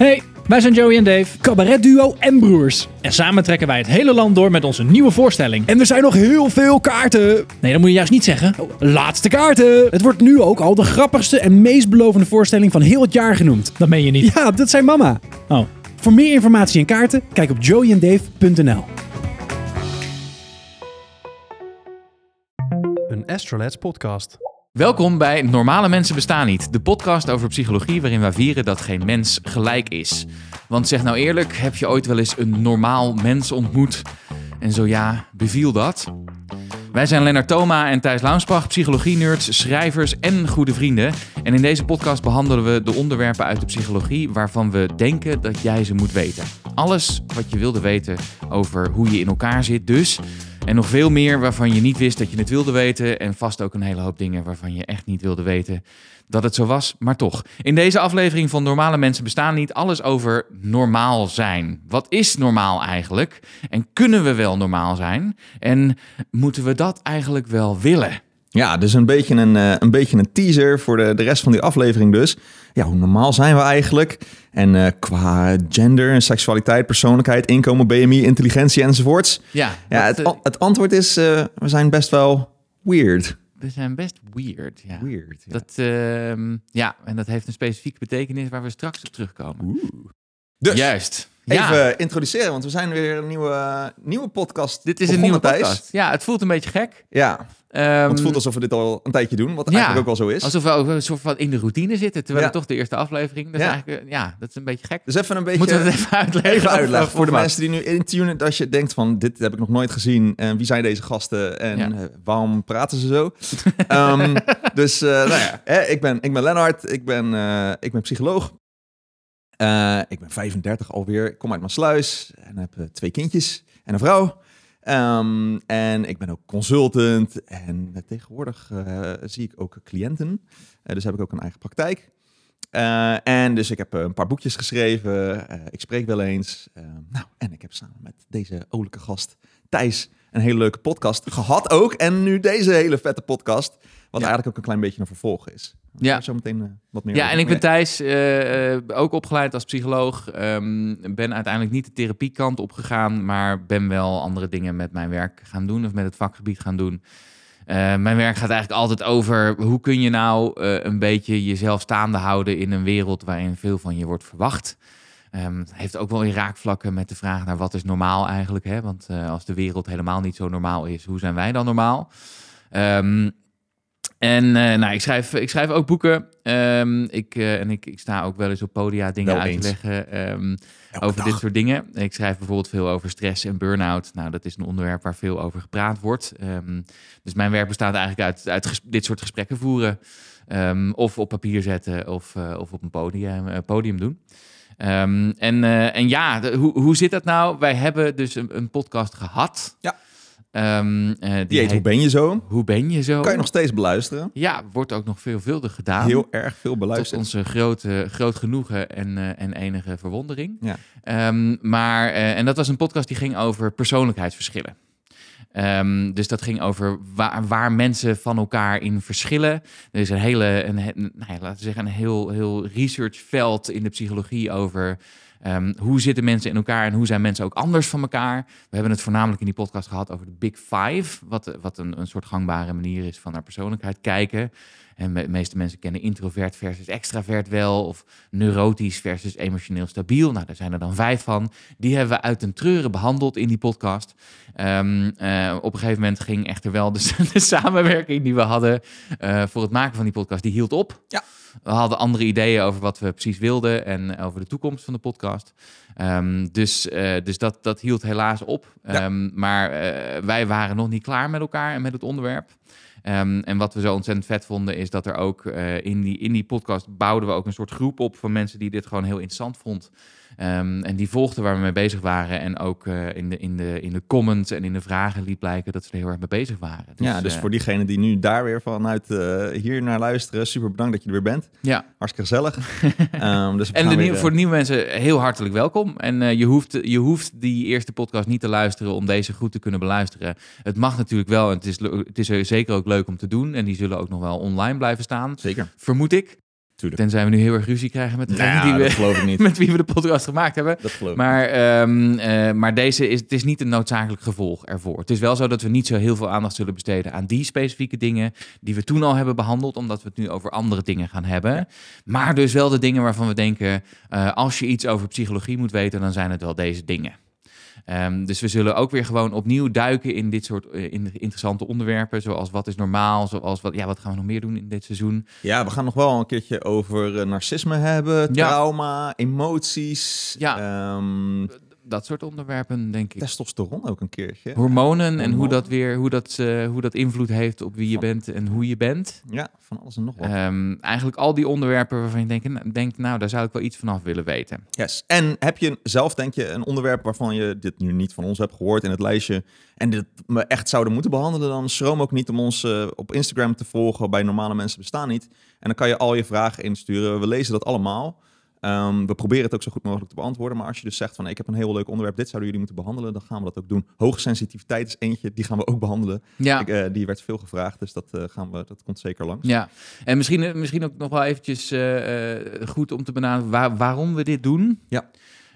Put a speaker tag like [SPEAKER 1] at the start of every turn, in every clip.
[SPEAKER 1] Hey, wij zijn Joey en Dave.
[SPEAKER 2] Cabaretduo en broers.
[SPEAKER 1] En samen trekken wij het hele land door met onze nieuwe voorstelling.
[SPEAKER 2] En er zijn nog heel veel kaarten.
[SPEAKER 1] Nee, dat moet je juist niet zeggen.
[SPEAKER 2] Laatste kaarten. Het wordt nu ook al de grappigste en meest belovende voorstelling van heel het jaar genoemd.
[SPEAKER 1] Dat meen je niet.
[SPEAKER 2] Ja, dat zijn mama.
[SPEAKER 1] Oh.
[SPEAKER 2] Voor meer informatie en kaarten, kijk op joeyandave.nl.
[SPEAKER 3] Een Astrolabs podcast.
[SPEAKER 4] Welkom bij Normale Mensen Bestaan Niet, de podcast over psychologie waarin wij vieren dat geen mens gelijk is. Want zeg nou eerlijk, heb je ooit wel eens een normaal mens ontmoet? En zo ja, beviel dat? Wij zijn Lennart Thoma en Thijs Launsbach, psychologie-nerds, schrijvers en goede vrienden. En in deze podcast behandelen we de onderwerpen uit de psychologie waarvan we denken dat jij ze moet weten. Alles wat je wilde weten over hoe je in elkaar zit dus. En nog veel meer waarvan je niet wist dat je het wilde weten. En vast ook een hele hoop dingen waarvan je echt niet wilde weten dat het zo was, maar toch. In deze aflevering van Normale Mensen Bestaan Niet alles over normaal zijn. Wat is normaal eigenlijk? En kunnen we wel normaal zijn? En moeten we dat eigenlijk wel willen?
[SPEAKER 5] Ja, dus een beetje een, eh, een, beetje een teaser voor de, de rest van die aflevering dus. Ja, hoe normaal zijn we eigenlijk? En eh, qua gender en seksualiteit, persoonlijkheid, inkomen, BMI, intelligentie enzovoorts.
[SPEAKER 4] Ja,
[SPEAKER 5] Ja, het,
[SPEAKER 4] eh,
[SPEAKER 5] het antwoord is, we zijn best wel weird.
[SPEAKER 4] we zijn best weird. Ja.
[SPEAKER 5] Weird, ja.
[SPEAKER 4] Dat, ehm, ja, en dat heeft een specifieke betekenis waar we straks op terugkomen.
[SPEAKER 5] Dus,
[SPEAKER 4] Juist.
[SPEAKER 5] even
[SPEAKER 4] Ja,
[SPEAKER 5] introduceren, want we zijn weer een nieuwe, nieuwe podcast
[SPEAKER 4] dit is een nieuwe podcast. Ja, het voelt een beetje gek.
[SPEAKER 5] Ja,
[SPEAKER 4] Ehm,
[SPEAKER 5] want het voelt alsof we dit al een tijdje doen, wat
[SPEAKER 4] ja,
[SPEAKER 5] eigenlijk ook wel zo is.
[SPEAKER 4] Alsof we een soort van in de routine zitten, terwijl
[SPEAKER 5] Ja.
[SPEAKER 4] het toch de eerste aflevering. Dat
[SPEAKER 5] Ja.
[SPEAKER 4] is eigenlijk, eh, ja, dat is een beetje gek.
[SPEAKER 5] Dus even een beetje...
[SPEAKER 4] Moeten we het even uitleggen?
[SPEAKER 5] Even uitleggen voor de mensen die nu intunen. Als je denkt van, dit heb ik nog nooit gezien. En wie zijn deze gasten? En eh, waarom praten ze zo? Ehm, dus, eh, nou ja, hè, ik, ben, ik ben Lennart. Ik ben, ik ben psycholoog. Ik ben 35 alweer. Ik kom uit Maasluis. En heb twee kindjes en een vrouw. Ehm, en ik ben ook consultant. En tegenwoordig eh, zie ik ook cliënten. Eh, dus heb ik ook een eigen praktijk. Eh, en dus ik heb een paar boekjes geschreven. Ik spreek wel eens. Eh, nou, en ik heb samen met deze olijke gast Thijs een hele leuke podcast gehad ook. En nu deze hele vette podcast. Wat
[SPEAKER 4] Ja.
[SPEAKER 5] eigenlijk ook een klein beetje een vervolg is.
[SPEAKER 4] Ja.
[SPEAKER 5] Zo meteen eh, wat meer
[SPEAKER 4] Ja,
[SPEAKER 5] over.
[SPEAKER 4] en ik ben. Thijs, eh, eh, ook opgeleid als psycholoog. Ehm, ben uiteindelijk niet de therapiekant opgegaan, maar ben wel andere dingen met mijn werk gaan doen of met het vakgebied gaan doen. Mijn werk gaat eigenlijk altijd over hoe kun je nou een beetje jezelf staande houden in een wereld waarin veel van je wordt verwacht. Het heeft ook wel weer raakvlakken met de vraag naar wat is normaal eigenlijk. Hè? Want eh, als de wereld helemaal niet zo normaal is, hoe zijn wij dan normaal? Ehm, en eh, nou, ik, schrijf, ik schrijf ook boeken. Ehm, ik, eh, en ik, ik sta ook wel eens op podia dingen
[SPEAKER 5] Wel
[SPEAKER 4] uit
[SPEAKER 5] eens.
[SPEAKER 4] te leggen over dit soort dingen. Ik schrijf bijvoorbeeld veel over stress en burn-out. Nou, dat is een onderwerp waar veel over gepraat wordt. Dus mijn werk bestaat eigenlijk uit, uit dit soort gesprekken voeren. Of op papier zetten of, of op een podium, podium doen. Ehm, en, eh, en ja, de- hoe, hoe zit dat nou? Wij hebben dus een, een podcast gehad.
[SPEAKER 5] Ja.
[SPEAKER 4] Eh, die,
[SPEAKER 5] Die heet Hoe ben je zo?
[SPEAKER 4] Hoe ben je zo?
[SPEAKER 5] Kan je nog steeds beluisteren.
[SPEAKER 4] Ja, wordt ook nog veelvuldig gedaan.
[SPEAKER 5] Heel erg veel
[SPEAKER 4] tot
[SPEAKER 5] beluisterd.
[SPEAKER 4] onze grote, groot genoegen en, eh, en enige verwondering.
[SPEAKER 5] Ja.
[SPEAKER 4] Ehm, maar, en dat was een podcast die ging over persoonlijkheidsverschillen. Ehm, dus dat ging over waar, waar mensen van elkaar in verschillen. Er is een hele, een, nou ja, laten we zeggen, een heel, heel researchveld in de psychologie over ehm, hoe zitten mensen in elkaar en hoe zijn mensen ook anders van elkaar. We hebben het voornamelijk in die podcast gehad over de Big Five, wat, wat een, een soort gangbare manier is van naar persoonlijkheid kijken. En de meeste mensen kennen introvert versus extravert wel, of neurotisch versus emotioneel stabiel. Nou, daar zijn er dan vijf van. Die hebben we uit een treuren behandeld in die podcast. Ehm, eh, op een gegeven moment ging echter wel de, de samenwerking die we hadden eh, voor het maken van die podcast, die hield op.
[SPEAKER 5] Ja.
[SPEAKER 4] We hadden andere ideeën over wat we precies wilden en over de toekomst van de podcast. Ehm, dus eh, dus dat, dat hield helaas op.
[SPEAKER 5] Ja.
[SPEAKER 4] Ehm, maar wij waren nog niet klaar met elkaar en met het onderwerp. Ehm, en wat we zo ontzettend vet vonden, is dat er ook eh, in, die, in die podcast bouwden we ook een soort groep op van mensen die dit gewoon heel interessant vond. Ehm, en die volgden waar we mee bezig waren. En ook eh, in, de, in, de, in de comments en in de vragen liet blijken dat ze er heel erg mee bezig waren.
[SPEAKER 5] ja, dus
[SPEAKER 4] eh,
[SPEAKER 5] voor diegenen die nu daar weer vanuit eh, hier naar luisteren, super bedankt dat je er weer bent.
[SPEAKER 4] Ja,
[SPEAKER 5] Hartstikke gezellig. Ehm, dus
[SPEAKER 4] en de
[SPEAKER 5] weer,
[SPEAKER 4] voor de nieuwe mensen heel hartelijk welkom. En je, hoeft, je hoeft die eerste podcast niet te luisteren om deze goed te kunnen beluisteren. Het mag natuurlijk wel en het is, het is er zeker ook leuk om te doen. En die zullen ook nog wel online blijven staan,
[SPEAKER 5] Zeker.
[SPEAKER 4] vermoed ik.
[SPEAKER 5] Tuurlijk.
[SPEAKER 4] Tenzij we nu heel erg ruzie krijgen met degene
[SPEAKER 5] Nou,
[SPEAKER 4] die we,
[SPEAKER 5] niet.
[SPEAKER 4] met wie we de podcast gemaakt hebben.
[SPEAKER 5] Dat geloof ik
[SPEAKER 4] Maar, eh, maar deze is, het is niet een noodzakelijk gevolg ervoor. Het is wel zo dat we niet zo heel veel aandacht zullen besteden aan die specifieke dingen die we toen al hebben behandeld, omdat we het nu over andere dingen gaan hebben. Maar dus wel de dingen waarvan we denken, eh, als je iets over psychologie moet weten, dan zijn het wel deze dingen. Ehm, dus we zullen ook weer gewoon opnieuw duiken in dit soort eh, in interessante onderwerpen, zoals wat is normaal, zoals wat, ja, wat gaan we nog meer doen in dit seizoen.
[SPEAKER 5] Ja, we gaan nog wel een keertje over eh, narcisme hebben,
[SPEAKER 4] Ja.
[SPEAKER 5] trauma, emoties,
[SPEAKER 4] Ja.
[SPEAKER 5] ehm,
[SPEAKER 4] Dat soort onderwerpen, denk ik.
[SPEAKER 5] testosteron ook een keertje.
[SPEAKER 4] Hormonen en hoe dat weer, hoe dat, eh, hoe dat invloed heeft op wie je bent en hoe je bent.
[SPEAKER 5] Ja, van alles en nog wat.
[SPEAKER 4] Ehm, eigenlijk al die onderwerpen waarvan je denkt, denkt, nou, daar zou ik wel iets vanaf willen weten.
[SPEAKER 5] Yes. En heb je zelf, denk je, een onderwerp waarvan je dit nu niet van ons hebt gehoord in het lijstje en dit we echt zouden moeten behandelen, dan schroom ook niet om ons eh, op Instagram te volgen bij Normale Mensen Bestaan Niet. En dan kan je al je vragen insturen. We lezen dat allemaal. Ehm, we proberen het ook zo goed mogelijk te beantwoorden. Maar als je dus zegt van ik heb een heel leuk onderwerp, dit zouden jullie moeten behandelen, dan gaan we dat ook doen. Hoge sensitiviteit is eentje, die gaan we ook behandelen.
[SPEAKER 4] Ja,
[SPEAKER 5] Ik, eh, die werd veel gevraagd, dus dat, eh, gaan we, dat komt zeker langs.
[SPEAKER 4] ja. en misschien, eh, misschien ook nog wel eventjes goed om te benaderen waar- waarom we dit doen.
[SPEAKER 5] Ja.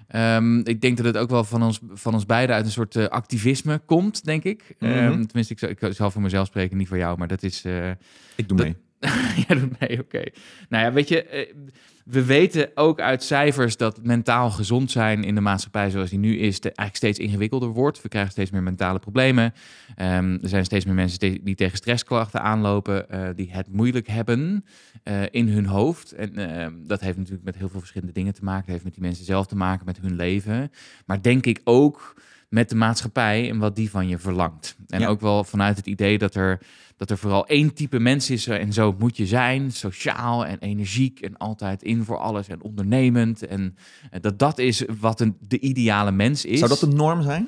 [SPEAKER 4] Ehm, ik denk dat het ook wel van ons, van ons beiden uit een soort activisme komt, denk ik.
[SPEAKER 5] Mhm.
[SPEAKER 4] Ehm, tenminste, ik, zal- ik zal voor mezelf spreken, niet voor jou, maar dat is...
[SPEAKER 5] Ik doe
[SPEAKER 4] Dat-
[SPEAKER 5] mee.
[SPEAKER 4] Jij doet mee, oké. Nou ja, weet je, we weten ook uit cijfers dat mentaal gezond zijn in de maatschappij zoals die nu is, eigenlijk steeds ingewikkelder wordt. We krijgen steeds meer mentale problemen. Ehm, er zijn steeds meer mensen te- die tegen stressklachten aanlopen, eh, die het moeilijk hebben eh, in hun hoofd. En ehm, dat heeft natuurlijk met heel veel verschillende dingen te maken. Het heeft met die mensen zelf te maken, met hun leven. Maar denk ik ook met de maatschappij en wat die van je verlangt. En
[SPEAKER 5] Ja.
[SPEAKER 4] ook wel vanuit het idee dat er dat er vooral één type mens is en zo moet je zijn, sociaal en energiek en altijd in voor alles en ondernemend. En eh, dat dat is wat een, de ideale mens is.
[SPEAKER 5] Zou dat de norm zijn?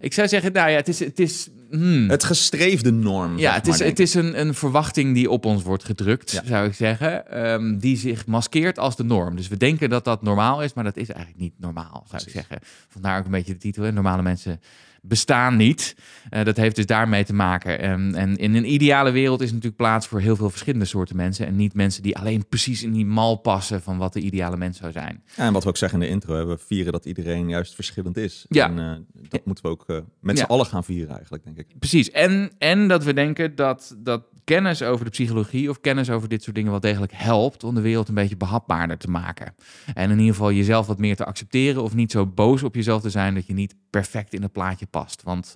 [SPEAKER 4] Ik zou zeggen, nou ja, het is... Het is hmm.
[SPEAKER 5] Het gestreefde norm.
[SPEAKER 4] ja, het is, het is een, een verwachting die op ons wordt gedrukt,
[SPEAKER 5] Ja.
[SPEAKER 4] zou ik zeggen. ehm, die zich maskeert als de norm. Dus we denken dat dat normaal is, maar dat is eigenlijk niet normaal, zou ik zeggen. Vandaar ook een beetje de titel, hè, normale mensen bestaan niet. Eh, dat heeft dus daarmee te maken. En, en in een ideale wereld is natuurlijk plaats voor heel veel verschillende soorten mensen. En niet mensen die alleen precies in die mal passen van wat de ideale mens zou zijn.
[SPEAKER 5] Ja, en wat we ook zeggen in de intro, we vieren dat iedereen juist verschillend is.
[SPEAKER 4] Ja.
[SPEAKER 5] En eh, dat moeten we ook eh, met
[SPEAKER 4] Ja.
[SPEAKER 5] z'n allen gaan vieren eigenlijk, denk ik.
[SPEAKER 4] Precies. En, en dat we denken dat, dat kennis over de psychologie of kennis over dit soort dingen wel degelijk helpt om de wereld een beetje behapbaarder te maken. En in ieder geval jezelf wat meer te accepteren of niet zo boos op jezelf te zijn dat je niet perfect in het plaatje past. Want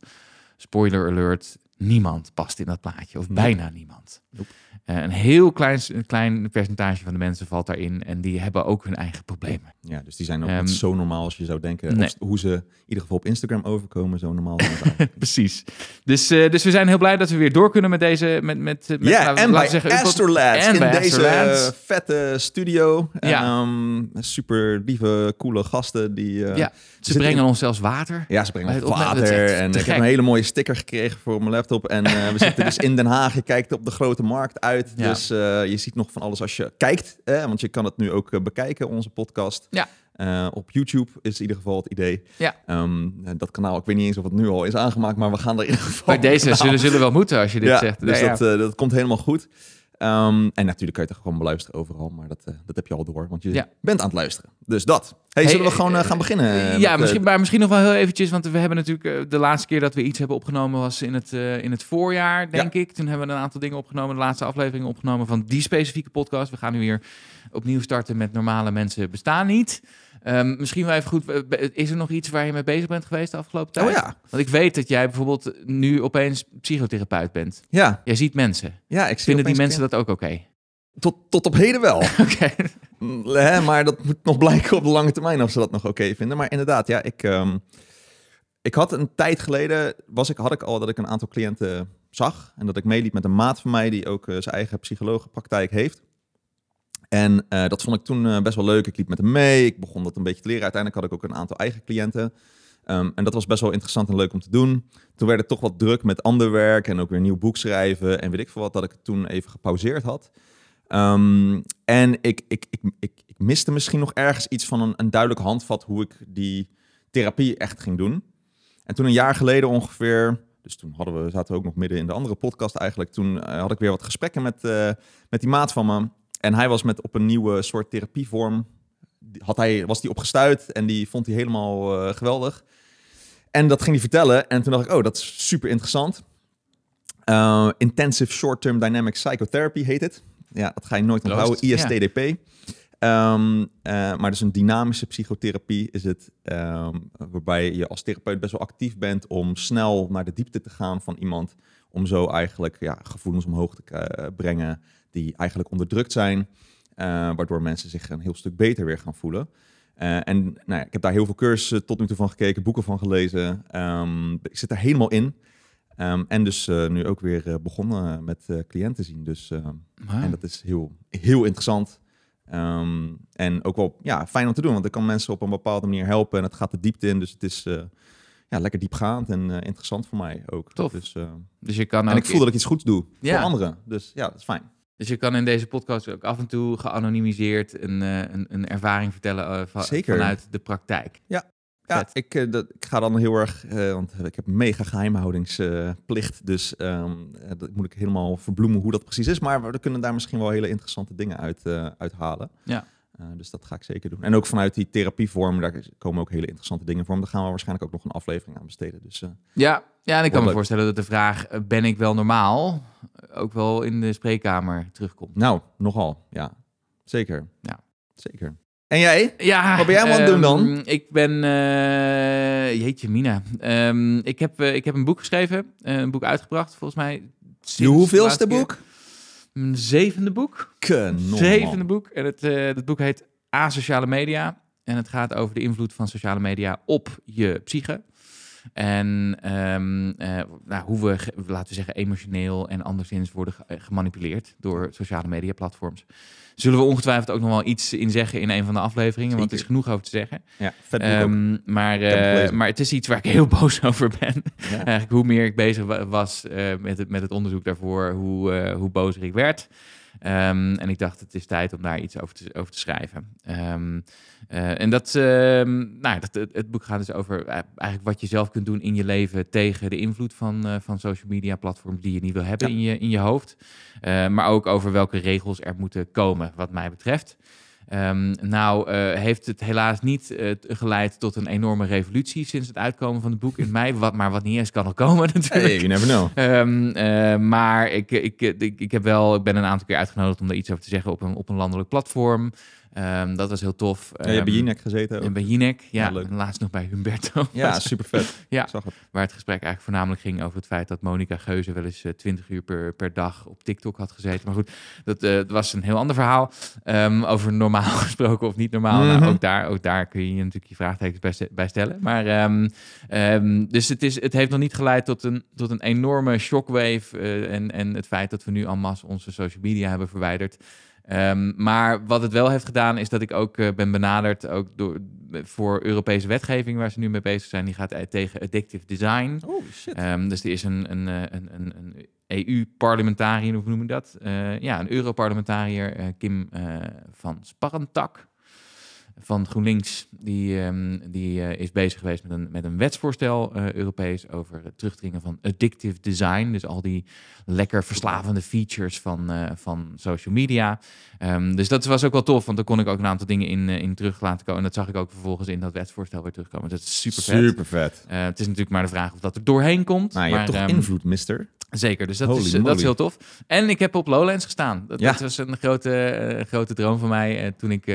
[SPEAKER 4] spoiler alert, niemand past in dat plaatje of bijna niemand.
[SPEAKER 5] Nope.
[SPEAKER 4] Eh, een heel klein, een klein percentage van de mensen valt daarin en die hebben ook hun eigen problemen.
[SPEAKER 5] Ja, dus die zijn ook
[SPEAKER 4] Ehm,
[SPEAKER 5] niet zo normaal als je zou denken.
[SPEAKER 4] nee.
[SPEAKER 5] Hoe ze in ieder geval op Instagram overkomen, zo normaal.
[SPEAKER 4] Precies. Dus, eh, dus we zijn heel blij dat we weer door kunnen met deze. Met, met, met, laten
[SPEAKER 5] en bij
[SPEAKER 4] laten zeggen, en
[SPEAKER 5] in
[SPEAKER 4] bij
[SPEAKER 5] deze vette studio.
[SPEAKER 4] Ja.
[SPEAKER 5] Ehm, super lieve, coole gasten die... eh,
[SPEAKER 4] Ja, ze brengen
[SPEAKER 5] in-
[SPEAKER 4] ons zelfs water.
[SPEAKER 5] Ja, ze brengen ons water. En ik heb een hele mooie sticker gekregen voor mijn laptop. En we zitten dus in Den Haag. Je kijkt op de grote markt uit.
[SPEAKER 4] Ja.
[SPEAKER 5] Dus eh, je ziet nog van alles als je kijkt. Hè? Want je kan het nu ook eh, bekijken, onze podcast.
[SPEAKER 4] Ja.
[SPEAKER 5] Eh, op YouTube is in ieder geval het idee.
[SPEAKER 4] Ja.
[SPEAKER 5] Ehm, dat kanaal, ik weet niet eens of het nu al is aangemaakt, maar we gaan er in ieder geval...
[SPEAKER 4] Bij deze zullen, zullen wel moeten als je dit
[SPEAKER 5] ja,
[SPEAKER 4] zegt.
[SPEAKER 5] Dus
[SPEAKER 4] Ja,
[SPEAKER 5] dat, dat komt helemaal goed. Ehm, en natuurlijk kan je het gewoon beluisteren overal, maar dat, eh, dat heb je al door, want je
[SPEAKER 4] Ja.
[SPEAKER 5] bent aan het luisteren. Dus dat. Hey,
[SPEAKER 4] Hey,
[SPEAKER 5] zullen we gewoon eh,
[SPEAKER 4] eh,
[SPEAKER 5] gaan beginnen?
[SPEAKER 4] ja, misschien, maar misschien nog wel heel eventjes, want we hebben natuurlijk de laatste keer dat we iets hebben opgenomen was in het, in het voorjaar, denk ik. Toen hebben we een aantal dingen opgenomen, de laatste aflevering opgenomen van die specifieke podcast. We gaan nu weer opnieuw starten met normale mensen bestaan niet. Ehm, misschien wel even goed, eh, is er nog iets waar je mee bezig bent geweest de afgelopen tijd?
[SPEAKER 5] Oh ja,
[SPEAKER 4] Want ik weet dat jij bijvoorbeeld nu opeens psychotherapeut bent.
[SPEAKER 5] ja,
[SPEAKER 4] Jij ziet mensen.
[SPEAKER 5] ja. Ik zie
[SPEAKER 4] Vinden die mensen dat ook oké?
[SPEAKER 5] Tot, tot op heden wel.
[SPEAKER 4] Oké.
[SPEAKER 5] Mm, maar dat moet nog blijken op de lange termijn of ze dat nog oké vinden. Maar inderdaad, ja, ik, ehm, ik had een tijd geleden, was ik, had ik al dat ik een aantal cliënten zag. En dat ik meeliep met een maat van mij die ook eh, zijn eigen psychologenpraktijk heeft. En eh, dat vond ik toen eh, best wel leuk. Ik liep met hem mee. Ik begon dat een beetje te leren. Uiteindelijk had ik ook een aantal eigen cliënten. Ehm, en dat was best wel interessant en leuk om te doen. Toen werd het toch wat druk met ander werk en ook weer nieuw boek schrijven en weet ik veel wat, dat ik het toen even gepauzeerd had. Ehm, en ik, ik, ik, ik, miste misschien nog ergens iets van een, een duidelijk handvat hoe ik die therapie echt ging doen. En toen een jaar geleden ongeveer, dus toen hadden we, zaten we ook nog midden in de andere podcast eigenlijk, toen eh, had ik weer wat gesprekken met, met die maat van me. En hij was met op een nieuwe soort therapievorm. Had hij, was die opgestuurd en die vond hij helemaal eh, geweldig. En dat ging hij vertellen. En toen dacht ik, oh, dat is super interessant. Eh, Intensive Short-Term Dynamic Psychotherapy heet het. Ja, dat ga je nooit onthouden.
[SPEAKER 4] Ja.
[SPEAKER 5] ISTDP. Ehm, eh, maar dus een dynamische psychotherapie is het, ehm, waarbij je als therapeut best wel actief bent om snel naar de diepte te gaan van iemand, om zo eigenlijk ja, gevoelens omhoog te brengen die eigenlijk onderdrukt zijn, eh, waardoor mensen zich een heel stuk beter weer gaan voelen. Eh, en nou ja, ik heb daar heel veel cursussen tot nu toe van gekeken, boeken van gelezen. Ehm, ik zit er helemaal in. Ehm, en dus eh, nu ook weer begonnen met cliënten zien. Dus. En dat is heel, heel interessant. Ehm, en ook wel ja, fijn om te doen, want ik kan mensen op een bepaalde manier helpen. En het gaat de diepte in, dus het is ja, lekker diepgaand en interessant voor mij ook.
[SPEAKER 4] Tof.
[SPEAKER 5] Dus,
[SPEAKER 4] Dus je kan
[SPEAKER 5] en
[SPEAKER 4] ook
[SPEAKER 5] ik voel dat ik iets goeds doe
[SPEAKER 4] Ja.
[SPEAKER 5] voor anderen. Dus ja, dat is fijn.
[SPEAKER 4] Dus je kan in deze podcast ook af en toe geanonimiseerd een, eh, een, een ervaring vertellen eh,
[SPEAKER 5] Zeker.
[SPEAKER 4] vanuit de praktijk.
[SPEAKER 5] Ja,
[SPEAKER 4] Vet.
[SPEAKER 5] ik, eh, dat, ik ga dan heel erg, want ik heb mega geheimhoudingsplicht. dus ehm, eh, dat moet ik helemaal verbloemen hoe dat precies is. Maar we kunnen daar misschien wel hele interessante dingen uit, eh, uithalen.
[SPEAKER 4] Ja.
[SPEAKER 5] Dus dat ga ik zeker doen. En ook vanuit die therapievorm, daar komen ook hele interessante dingen voor. Daar gaan we waarschijnlijk ook nog een aflevering aan besteden. Dus
[SPEAKER 4] Ja, ja en ik kan me voorstellen dat de vraag, ben ik wel normaal, ook wel in de spreekkamer terugkomt.
[SPEAKER 5] nou, nogal. Ja, zeker.
[SPEAKER 4] Ja.
[SPEAKER 5] Zeker. En jij?
[SPEAKER 4] Ja,
[SPEAKER 5] Wat ben jij aan het doen dan?
[SPEAKER 4] ehm, Ik ben, eh, jeetje mina, Ehm, ik, heb, eh, ik heb een boek geschreven, eh, een boek uitgebracht, volgens mij.
[SPEAKER 5] Je hoeveelste boek?
[SPEAKER 4] Mijn zevende boek.
[SPEAKER 5] Kanon,
[SPEAKER 4] Zevende boek. En het, het boek heet Asociale Media. En het gaat over de invloed van sociale media op je psyche. En ehm, eh, nou, hoe we, laten we zeggen, emotioneel en anderszins worden eh, gemanipuleerd door sociale media platforms. Zullen we ongetwijfeld ook nog wel iets in zeggen in een van de afleveringen, want er is genoeg over te zeggen.
[SPEAKER 5] Ja, vet.
[SPEAKER 4] Ehm, maar, eh, maar het is iets waar ik heel boos over ben.
[SPEAKER 5] Ja.
[SPEAKER 4] Eigenlijk hoe meer ik bezig wa- was met, het, met het onderzoek daarvoor, hoe, hoe bozer ik werd. Ehm, en ik dacht, het is tijd om daar iets over te, over te schrijven. Ehm, eh, en dat, ehm, nou, dat, het, het boek gaat dus over eh, eigenlijk wat je zelf kunt doen in je leven tegen de invloed van, eh, van social media platforms die je niet wil hebben
[SPEAKER 5] Ja.
[SPEAKER 4] in, je, in je hoofd. Maar ook over welke regels er moeten komen, wat mij betreft. Ehm, nou, eh, heeft het helaas niet eh, geleid tot een enorme revolutie sinds het uitkomen van het boek in mei. Wat, maar wat niet eens kan nog komen natuurlijk.
[SPEAKER 5] Hey, you never know.
[SPEAKER 4] Ehm, eh, maar ik, ik, ik, ik, heb wel, ik ben een aantal keer uitgenodigd om daar iets over te zeggen op een, op een landelijk platform. Ehm, dat was heel tof.
[SPEAKER 5] Ja, je hebt bij
[SPEAKER 4] Ehm,
[SPEAKER 5] Jinek gezeten ook.
[SPEAKER 4] en bij Jinek, ja,
[SPEAKER 5] Ja, leuk.
[SPEAKER 4] en laatst nog bij Humberto.
[SPEAKER 5] Ja, super vet.
[SPEAKER 4] Ja.
[SPEAKER 5] Zag het.
[SPEAKER 4] Waar het gesprek eigenlijk voornamelijk ging over het feit dat Monica Geuze wel eens eh, 20 uur per, per dag op TikTok had gezeten. Maar goed, dat, eh, was een heel ander verhaal. Ehm, over normaal gesproken of niet normaal.
[SPEAKER 5] Mhm.
[SPEAKER 4] Nou, ook, daar, ook daar kun je je natuurlijk je vraagtekens bij, st- bij stellen. Maar dus het, is, het heeft nog niet geleid tot een, tot een enorme shockwave. eh, en, en het feit dat we nu en masse onze social media hebben verwijderd. Ehm, maar wat het wel heeft gedaan, is dat ik ook eh, ben benaderd ook door, voor Europese wetgeving waar ze nu mee bezig zijn. Die gaat eh, tegen addictive design.
[SPEAKER 5] Oh, shit.
[SPEAKER 4] Ehm, dus er is een, een, eh, een, een, een EU-parlementariër, hoe noem je dat? Ja, een Europarlementariër, eh, Kim van Sparrentak van GroenLinks. Die, ehm, die eh, is bezig geweest met een, met een wetsvoorstel eh, Europees over het terugdringen van addictive design. Dus al die lekker verslavende features van, eh, van social media. Ehm, dus dat was ook wel tof, want dan kon ik ook een aantal dingen in, in terug laten komen. En dat zag ik ook vervolgens in dat wetsvoorstel weer terugkomen. Dat is super vet.
[SPEAKER 5] Super vet.
[SPEAKER 4] Het is natuurlijk maar de vraag of dat er doorheen komt.
[SPEAKER 5] Nou, je
[SPEAKER 4] maar,
[SPEAKER 5] hebt toch
[SPEAKER 4] ehm,
[SPEAKER 5] invloed, mister?
[SPEAKER 4] Zeker, dus dat
[SPEAKER 5] Holy
[SPEAKER 4] is, dat is heel tof. En ik heb op Lowlands gestaan. Dat,
[SPEAKER 5] Ja.
[SPEAKER 4] dat was een grote, grote droom van mij. toen ik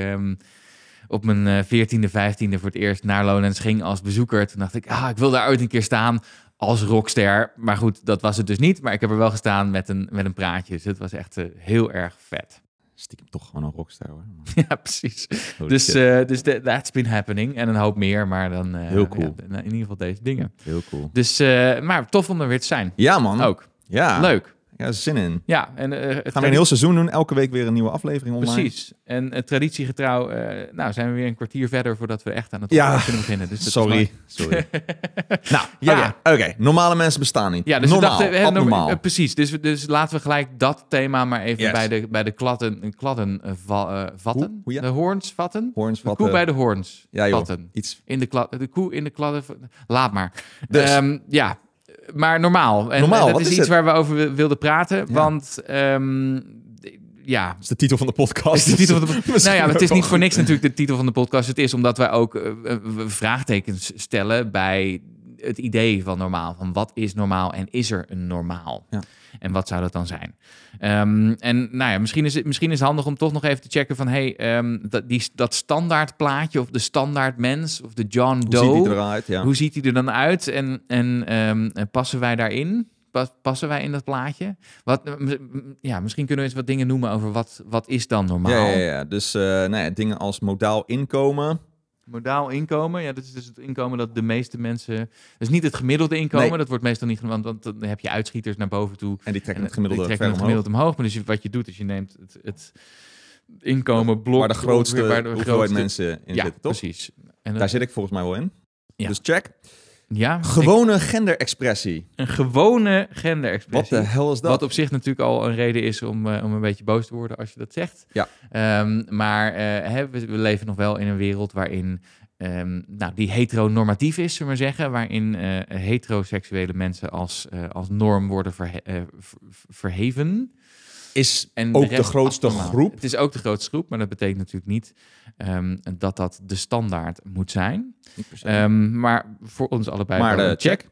[SPEAKER 4] op mijn eh, 14e, 15e voor het eerst naar Lowlands ging als bezoeker. Toen dacht ik, ah, ik wil daar ooit een keer staan als rockster. Maar goed, dat was het dus niet. Maar ik heb er wel gestaan met een, met een praatje. Dus het was echt eh, heel erg vet.
[SPEAKER 5] Stiekem toch gewoon een rockstar, hoor.
[SPEAKER 4] ja, precies.
[SPEAKER 5] Holy
[SPEAKER 4] Dus, eh, dus that- that's been happening. En een hoop meer, maar dan...
[SPEAKER 5] Heel cool.
[SPEAKER 4] ja, in ieder geval deze dingen.
[SPEAKER 5] Heel cool.
[SPEAKER 4] Dus, maar tof om er weer te zijn.
[SPEAKER 5] Ja, man.
[SPEAKER 4] Ook.
[SPEAKER 5] Ja.
[SPEAKER 4] Leuk.
[SPEAKER 5] Ja, zin in.
[SPEAKER 4] Ja, en het
[SPEAKER 5] Gaan we een heel seizoen doen. Elke week weer een nieuwe aflevering online.
[SPEAKER 4] Precies. En uh, traditiegetrouw, eh, nou zijn we weer een kwartier verder voordat we echt aan het
[SPEAKER 5] Ja.
[SPEAKER 4] kunnen beginnen. Dus
[SPEAKER 5] Sorry. Sorry. nou,
[SPEAKER 4] Ja.
[SPEAKER 5] oké. Oké, normale mensen bestaan niet.
[SPEAKER 4] Ja, dus
[SPEAKER 5] normaal,
[SPEAKER 4] dachten, hè, eh, precies. Dus, dus laten we gelijk dat thema maar even
[SPEAKER 5] Yes.
[SPEAKER 4] bij de, bij de va- eh, vatten.
[SPEAKER 5] Hoe? Hoe, ja?
[SPEAKER 4] De hoorns vatten.
[SPEAKER 5] Hoorns,
[SPEAKER 4] De
[SPEAKER 5] wat,
[SPEAKER 4] koe bij de hoorns
[SPEAKER 5] Ja, joh.
[SPEAKER 4] vatten.
[SPEAKER 5] Iets.
[SPEAKER 4] In de, klad, de koe in de kladden. Laat maar.
[SPEAKER 5] Dus.
[SPEAKER 4] Ehm, ja, maar normaal. En
[SPEAKER 5] Normaal,
[SPEAKER 4] dat is
[SPEAKER 5] is
[SPEAKER 4] iets
[SPEAKER 5] het?
[SPEAKER 4] waar we over wi- wilden praten.
[SPEAKER 5] Ja.
[SPEAKER 4] Want ehm, ja,
[SPEAKER 5] Dat is de titel van de podcast.
[SPEAKER 4] is de titel van de
[SPEAKER 5] Misschien
[SPEAKER 4] nou ja, het is niet voor niks natuurlijk de titel van de podcast. Het is omdat wij ook eh, eh, vraagtekens stellen bij het idee van normaal. Van wat is normaal en is er een normaal?
[SPEAKER 5] Ja.
[SPEAKER 4] En wat zou dat dan zijn? Ehm, en nou ja, misschien is, het, misschien is het handig om toch nog even te checken van... hey, ehm, dat, die, dat standaard plaatje of de standaard mens of de John
[SPEAKER 5] Hoe
[SPEAKER 4] Doe...
[SPEAKER 5] ziet die eruit? Ja.
[SPEAKER 4] Hoe ziet hij er dan uit en, en ehm, eh, passen wij daarin? Pas- Passen wij in dat plaatje? Wat, ja, misschien kunnen we eens wat dingen noemen over wat, wat is dan normaal?
[SPEAKER 5] Ja, ja, ja. Dus eh, nou ja, dingen als modaal inkomen.
[SPEAKER 4] Modaal inkomen, ja, dat is dus het inkomen dat de meeste mensen... Dat is niet het gemiddelde inkomen,
[SPEAKER 5] Nee.
[SPEAKER 4] dat wordt meestal niet... Want, want dan heb je uitschieters naar boven toe.
[SPEAKER 5] En die trekken
[SPEAKER 4] En
[SPEAKER 5] het gemiddelde
[SPEAKER 4] die trekken
[SPEAKER 5] omhoog.
[SPEAKER 4] het gemiddeld omhoog. Maar dus wat je doet, is je neemt het, het inkomen blok...
[SPEAKER 5] Waar de grootste
[SPEAKER 4] waar de
[SPEAKER 5] hoeveelheid
[SPEAKER 4] grootste-
[SPEAKER 5] mensen in
[SPEAKER 4] ja,
[SPEAKER 5] zitten, toch?
[SPEAKER 4] precies. En
[SPEAKER 5] Daar zit ik volgens mij wel in.
[SPEAKER 4] Ja.
[SPEAKER 5] Dus check.
[SPEAKER 4] Ja, ik-
[SPEAKER 5] Gewone genderexpressie.
[SPEAKER 4] een gewone
[SPEAKER 5] Wat
[SPEAKER 4] genderexpressie.
[SPEAKER 5] de hel is dat?
[SPEAKER 4] Wat op zich natuurlijk al een reden is om, eh, om een beetje boos te worden als je dat zegt.
[SPEAKER 5] Ja.
[SPEAKER 4] Ehm, maar eh, hè, we, we leven nog wel in een wereld waarin ehm, nou, die heteronormatief is, zullen we maar zeggen. Waarin eh, heteroseksuele mensen als, als norm worden verhe- ver- verheven.
[SPEAKER 5] Is
[SPEAKER 4] En
[SPEAKER 5] ook de, grootste groep.
[SPEAKER 4] Het is ook de grootste groep, maar dat betekent natuurlijk niet ehm, dat dat de standaard moet zijn. Ehm, maar voor ons allebei
[SPEAKER 5] Maar
[SPEAKER 4] een check.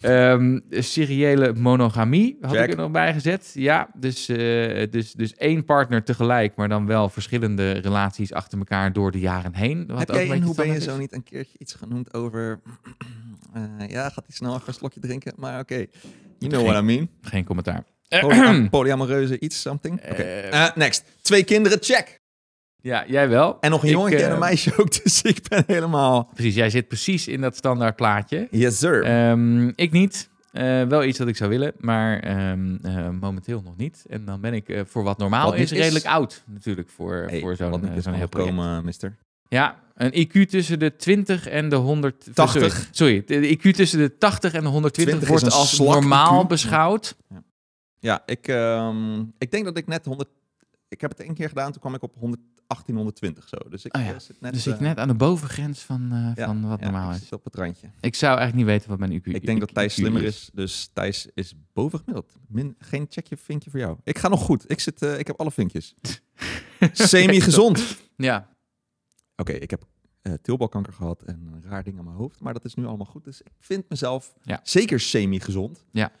[SPEAKER 4] Ehm, seriële monogamie had
[SPEAKER 5] Check.
[SPEAKER 4] ik er nog bij gezet. Ja, dus, eh, dus, dus één partner tegelijk, maar dan wel verschillende relaties achter elkaar door de jaren heen. Wat
[SPEAKER 5] Heb
[SPEAKER 4] ook
[SPEAKER 5] jij in Hoe ben je zo niet een keertje iets genoemd over... eh, ja, gaat hij snel even een slokje drinken? Maar oké, you know
[SPEAKER 4] Geen-
[SPEAKER 5] what I mean.
[SPEAKER 4] Geen commentaar.
[SPEAKER 5] Polyam polyamoreuze iets, something.
[SPEAKER 4] Eh,
[SPEAKER 5] Eh, next. Twee kinderen, check.
[SPEAKER 4] ja, jij wel.
[SPEAKER 5] En nog een
[SPEAKER 4] Ik,
[SPEAKER 5] jongetje en
[SPEAKER 4] eh,
[SPEAKER 5] een meisje ook, dus ik ben helemaal...
[SPEAKER 4] Precies, jij zit precies in dat standaard plaatje.
[SPEAKER 5] Yes, sir.
[SPEAKER 4] Ehm, ik niet. Eh, wel iets dat ik zou willen, maar ehm, eh, momenteel nog niet. En dan ben ik eh, voor wat normaal
[SPEAKER 5] Wat
[SPEAKER 4] is,
[SPEAKER 5] is-
[SPEAKER 4] redelijk oud natuurlijk voor,
[SPEAKER 5] Hey,
[SPEAKER 4] voor zo'n eh,
[SPEAKER 5] is
[SPEAKER 4] zo'n
[SPEAKER 5] van
[SPEAKER 4] heel
[SPEAKER 5] opkomen, mister.
[SPEAKER 4] Ja, een IQ tussen de 20 en de 100...
[SPEAKER 5] 80.
[SPEAKER 4] Sorry, sorry, de IQ tussen de 80 en de 120
[SPEAKER 5] 20 is
[SPEAKER 4] wordt
[SPEAKER 5] een
[SPEAKER 4] als normaal
[SPEAKER 5] IQ.
[SPEAKER 4] beschouwd.
[SPEAKER 5] Ja, ik, ehm, ik denk dat ik net 100... Ik heb het één keer gedaan, toen kwam ik op 118, 120 zo. Dus ik
[SPEAKER 4] Oh ja,
[SPEAKER 5] eh, zit net...
[SPEAKER 4] Dus ik
[SPEAKER 5] eh,
[SPEAKER 4] net aan de bovengrens van, eh,
[SPEAKER 5] ja,
[SPEAKER 4] van wat
[SPEAKER 5] ja,
[SPEAKER 4] normaal is.
[SPEAKER 5] zit op het randje.
[SPEAKER 4] Ik zou eigenlijk niet weten wat mijn IQ,
[SPEAKER 5] Ik denk dat Thijs slimmer is, dus Thijs is bovengemiddeld. Min, geen checkje, vinkje voor jou. Ik ga nog goed. Ik, zit, ik heb alle vinkjes. Semi-gezond. Oké,
[SPEAKER 4] Ja,
[SPEAKER 5] ik heb tilbalkanker gehad en een raar ding aan mijn hoofd. Maar dat is nu allemaal goed. Dus ik vind mezelf
[SPEAKER 4] Ja.
[SPEAKER 5] zeker semi-gezond.
[SPEAKER 4] Ja.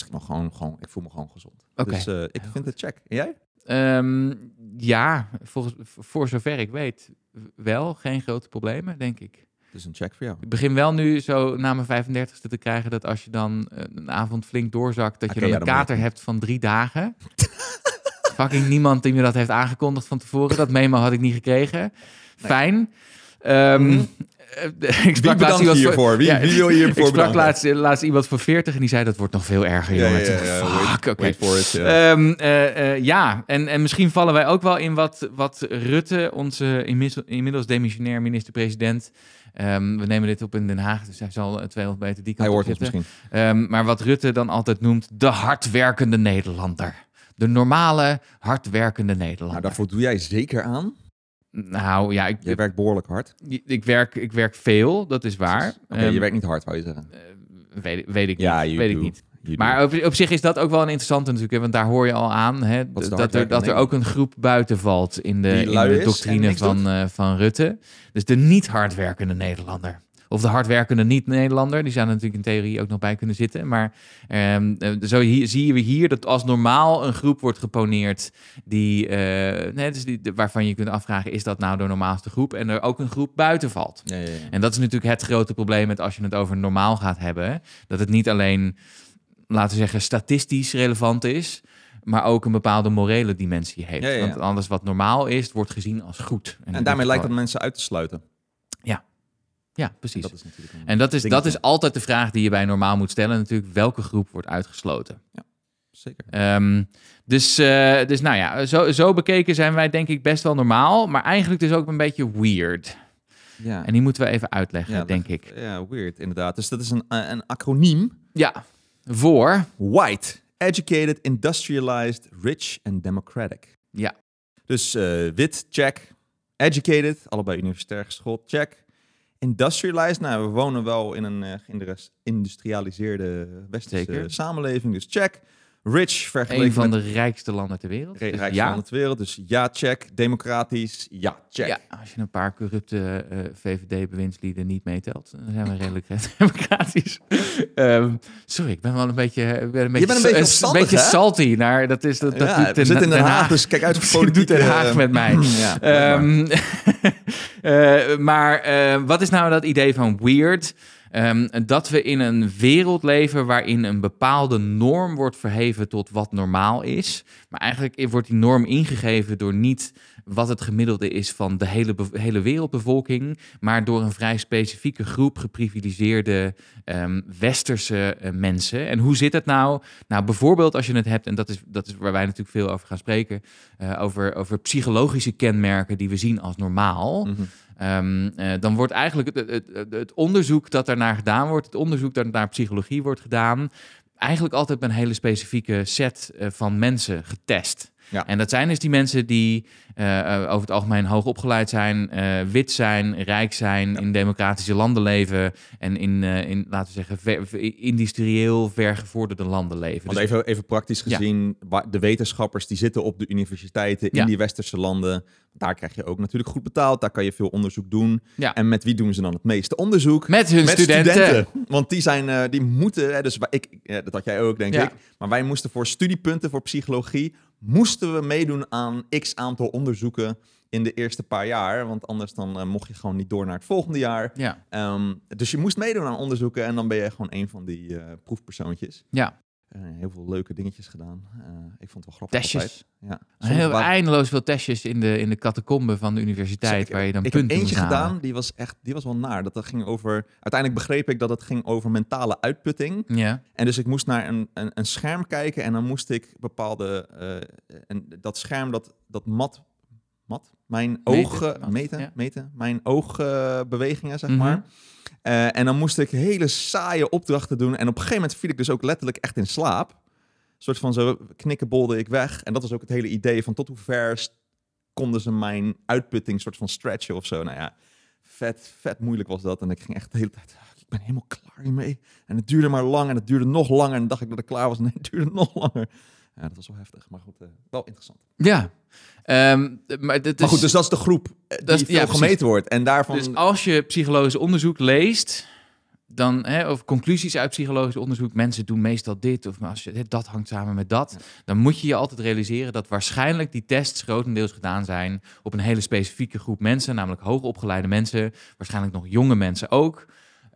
[SPEAKER 5] Misschien wel gewoon, gewoon, ik voel me gewoon gezond. Dus eh, ik vind het check. En jij?
[SPEAKER 4] Ehm, ja volgens, voor zover ik weet wel. Geen grote problemen, denk ik.
[SPEAKER 5] Is een check voor jou.
[SPEAKER 4] Ik begin wel nu zo na mijn 35ste te krijgen dat als je dan eh, een avond flink doorzakt, dat je
[SPEAKER 5] Oké,
[SPEAKER 4] dan
[SPEAKER 5] ja,
[SPEAKER 4] een
[SPEAKER 5] dan
[SPEAKER 4] kater
[SPEAKER 5] je-
[SPEAKER 4] hebt van drie dagen. Fucking niemand die me dat heeft aangekondigd van tevoren. Dat memo had ik niet gekregen. Fijn. Eh, ik sprak laatst iemand
[SPEAKER 5] hiervoor? Wie,
[SPEAKER 4] Ja,
[SPEAKER 5] wie wil je
[SPEAKER 4] Ik
[SPEAKER 5] hiervoor
[SPEAKER 4] sprak
[SPEAKER 5] bedanken?
[SPEAKER 4] laatst, laatst iemand van 40 en die zei dat wordt nog veel erger,
[SPEAKER 5] Ja,
[SPEAKER 4] jongen.
[SPEAKER 5] ja, ja,
[SPEAKER 4] Fuck, oké.
[SPEAKER 5] It. ja.
[SPEAKER 4] Ehm, eh, eh, ja, en, en misschien vallen wij ook wel in wat, wat Rutte, onze inmiddels, demissionair minister-president. ehm, we nemen dit op in Den Haag, dus hij zal eh, 200 meter die kant
[SPEAKER 5] Hij hoort
[SPEAKER 4] zitten.
[SPEAKER 5] misschien.
[SPEAKER 4] Ehm, maar wat Rutte dan altijd noemt, de hardwerkende Nederlander. De normale, hardwerkende
[SPEAKER 5] Nou,
[SPEAKER 4] Nederlander.
[SPEAKER 5] daar voldoe jij zeker aan.
[SPEAKER 4] Nou ja, ik,
[SPEAKER 5] Je werkt behoorlijk hard.
[SPEAKER 4] ik, werk, ik werk veel, dat is waar. Ehm,
[SPEAKER 5] je werkt niet hard, wou je zeggen.
[SPEAKER 4] eh, weet, weet ik
[SPEAKER 5] Ja,
[SPEAKER 4] niet. weet
[SPEAKER 5] do.
[SPEAKER 4] ik niet.
[SPEAKER 5] You
[SPEAKER 4] Maar op, op zich is dat ook wel een interessante natuurlijk, want daar hoor je al aan hè, dat, er, dat er ook een groep buiten valt in de, in de doctrine van, eh, van Rutte. Dus de niet hardwerkende Nederlander. Of de hardwerkende niet-Nederlander, die zou er natuurlijk in theorie ook nog bij kunnen zitten. Maar eh, zo hier, zie je hier dat als normaal een groep wordt geponeerd die, eh, nee, dus die, waarvan je kunt afvragen, is dat nou de normaalste groep? En er ook een groep buiten valt.
[SPEAKER 5] Ja, ja, ja.
[SPEAKER 4] En dat is natuurlijk het grote probleem met als je het over normaal gaat hebben. Dat het niet alleen, laten we zeggen, statistisch relevant is, maar ook een bepaalde morele dimensie heeft.
[SPEAKER 5] Ja, ja, ja.
[SPEAKER 4] Want alles wat normaal is, wordt gezien als goed.
[SPEAKER 5] En
[SPEAKER 4] in
[SPEAKER 5] daarmee lijkt dat mensen uit te sluiten.
[SPEAKER 4] Ja, precies.
[SPEAKER 5] Dat is natuurlijk een
[SPEAKER 4] en dat is, dat is altijd de vraag die je bij normaal moet stellen natuurlijk. Welke groep wordt uitgesloten?
[SPEAKER 5] Zeker.
[SPEAKER 4] Ehm, dus, eh, dus nou ja, zo, zo bekeken zijn wij denk ik best wel normaal. Maar eigenlijk dus ook een beetje weird.
[SPEAKER 5] Ja.
[SPEAKER 4] En die moeten we even uitleggen,
[SPEAKER 5] Ja,
[SPEAKER 4] denk ik.
[SPEAKER 5] Ja, weird, inderdaad. Dus dat is een, eh, een acroniem.
[SPEAKER 4] Ja, voor...
[SPEAKER 5] White, educated, industrialized, rich and democratic.
[SPEAKER 4] Ja,
[SPEAKER 5] Dus eh, wit, check. Educated, allebei universitair geschoold, check. Industrialized, nou, we wonen wel in een eh, geïndus- geïndustrialiseerde westerse
[SPEAKER 4] Zeker.
[SPEAKER 5] samenleving, dus check. rich vergeleken
[SPEAKER 4] Een van
[SPEAKER 5] met
[SPEAKER 4] de rijkste landen ter wereld.
[SPEAKER 5] de
[SPEAKER 4] Dus
[SPEAKER 5] rijkste
[SPEAKER 4] ja.
[SPEAKER 5] landen ter wereld. Dus ja, check. Democratisch, ja, check.
[SPEAKER 4] Ja, als je een paar corrupte eh, VVD-bewindslieden niet meetelt, dan zijn we redelijk democratisch. Ehm, sorry, ik ben wel een beetje, ben een beetje,
[SPEAKER 5] bent een beetje
[SPEAKER 4] een salty. Naar, dat is, dat, dat
[SPEAKER 5] Ja,
[SPEAKER 4] doet
[SPEAKER 5] we zitten in Den Haag, dus kijk uit voor
[SPEAKER 4] Doet
[SPEAKER 5] politieke...
[SPEAKER 4] Den Haag met mij.
[SPEAKER 5] ja, blijkbaar.
[SPEAKER 4] Eh, maar eh, wat is nou dat idee van weird? Ehm, dat we in een wereld leven waarin een bepaalde norm wordt verheven tot wat normaal is. Maar eigenlijk wordt die norm ingegeven door niet wat het gemiddelde is van de hele, hele wereldbevolking, maar door een vrij specifieke groep geprivilegeerde ehm, westerse eh, mensen. En hoe zit het nou? Nou, bijvoorbeeld als je het hebt, en dat is, dat is waar wij natuurlijk veel over gaan spreken, eh, over, over psychologische kenmerken die we zien als normaal.
[SPEAKER 5] Mhm.
[SPEAKER 4] Ehm, eh, dan wordt eigenlijk het, het, het, onderzoek dat daarnaar gedaan wordt, het onderzoek dat naar psychologie wordt gedaan, eigenlijk altijd met een hele specifieke set eh, van mensen getest.
[SPEAKER 5] Ja.
[SPEAKER 4] En dat zijn dus die mensen die eh, eh, over het algemeen hoog opgeleid zijn, eh, wit zijn, rijk zijn, in democratische landen leven en in, in laten we zeggen, ver- industrieel vergevorderde landen leven.
[SPEAKER 5] Want
[SPEAKER 4] Dus-
[SPEAKER 5] even, even praktisch gezien, de wetenschappers die zitten op de universiteiten in die westerse landen. Daar krijg je ook natuurlijk goed betaald. Daar kan je veel onderzoek doen. En met wie doen ze dan het meeste onderzoek?
[SPEAKER 4] met hun
[SPEAKER 5] Met
[SPEAKER 4] studenten.
[SPEAKER 5] Want die zijn, die moeten, hè, dus ik, dat had jij ook, denk ik. Maar wij moesten voor studiepunten voor psychologie, moesten we meedoen aan x aantal onderzoeken in de eerste paar jaar. Want anders dan eh, mocht je gewoon niet door naar het volgende jaar.
[SPEAKER 4] Ja,
[SPEAKER 5] Ehm, dus je moest meedoen aan onderzoeken en dan ben je gewoon een van die eh, proefpersoontjes.
[SPEAKER 4] ja.
[SPEAKER 5] Eh, heel veel leuke dingetjes gedaan. Eh, ik vond het wel grappig.
[SPEAKER 4] testjes.
[SPEAKER 5] altijd. Ja.
[SPEAKER 4] Heel
[SPEAKER 5] waren-
[SPEAKER 4] eindeloos veel testjes in de, in de catacomben van de universiteit,
[SPEAKER 5] Ik-
[SPEAKER 4] waar je dan
[SPEAKER 5] ik heb
[SPEAKER 4] punten
[SPEAKER 5] eentje
[SPEAKER 4] moest halen.
[SPEAKER 5] gedaan, die was echt, die was wel naar. Dat, dat ging over, uiteindelijk begreep ik dat het ging over mentale uitputting.
[SPEAKER 4] Ja,
[SPEAKER 5] En dus ik moest naar een, een, een scherm kijken en dan moest ik bepaalde, eh, en dat scherm dat, dat mat, mat, mijn ogen, meten,
[SPEAKER 4] ja.
[SPEAKER 5] meten, mijn oogbewegingen zeg
[SPEAKER 4] Mhm.
[SPEAKER 5] maar. Eh, en dan moest ik hele saaie opdrachten doen. En op een gegeven moment viel ik dus ook letterlijk echt in slaap. Een soort van zo knikkenbolde ik weg. En dat was ook het hele idee van tot hoe ver st- konden ze mijn uitputting soort van stretchen of zo. Nou ja, vet, vet moeilijk was dat. En ik ging echt de hele tijd, "Ah, ik ben helemaal klaar hiermee. En het duurde maar lang en het duurde nog langer. En dan dacht ik dat ik klaar was. Nee, het duurde nog langer. Ja, dat was wel heftig. Maar goed, eh, wel interessant.
[SPEAKER 4] ja. Ehm, maar, dit
[SPEAKER 5] maar
[SPEAKER 4] is-
[SPEAKER 5] goed, dus dat is de groep eh, die
[SPEAKER 4] Dat is-
[SPEAKER 5] veel
[SPEAKER 4] ja, precies.
[SPEAKER 5] gemeten wordt. En daarvan...
[SPEAKER 4] dus als je psychologisch onderzoek leest, dan, hè, of conclusies uit psychologisch onderzoek, mensen doen meestal dit, of als je, hè, dat hangt samen met dat, dan moet je je altijd realiseren dat waarschijnlijk die tests grotendeels gedaan zijn op een hele specifieke groep mensen, namelijk hoogopgeleide mensen, waarschijnlijk nog jonge mensen ook.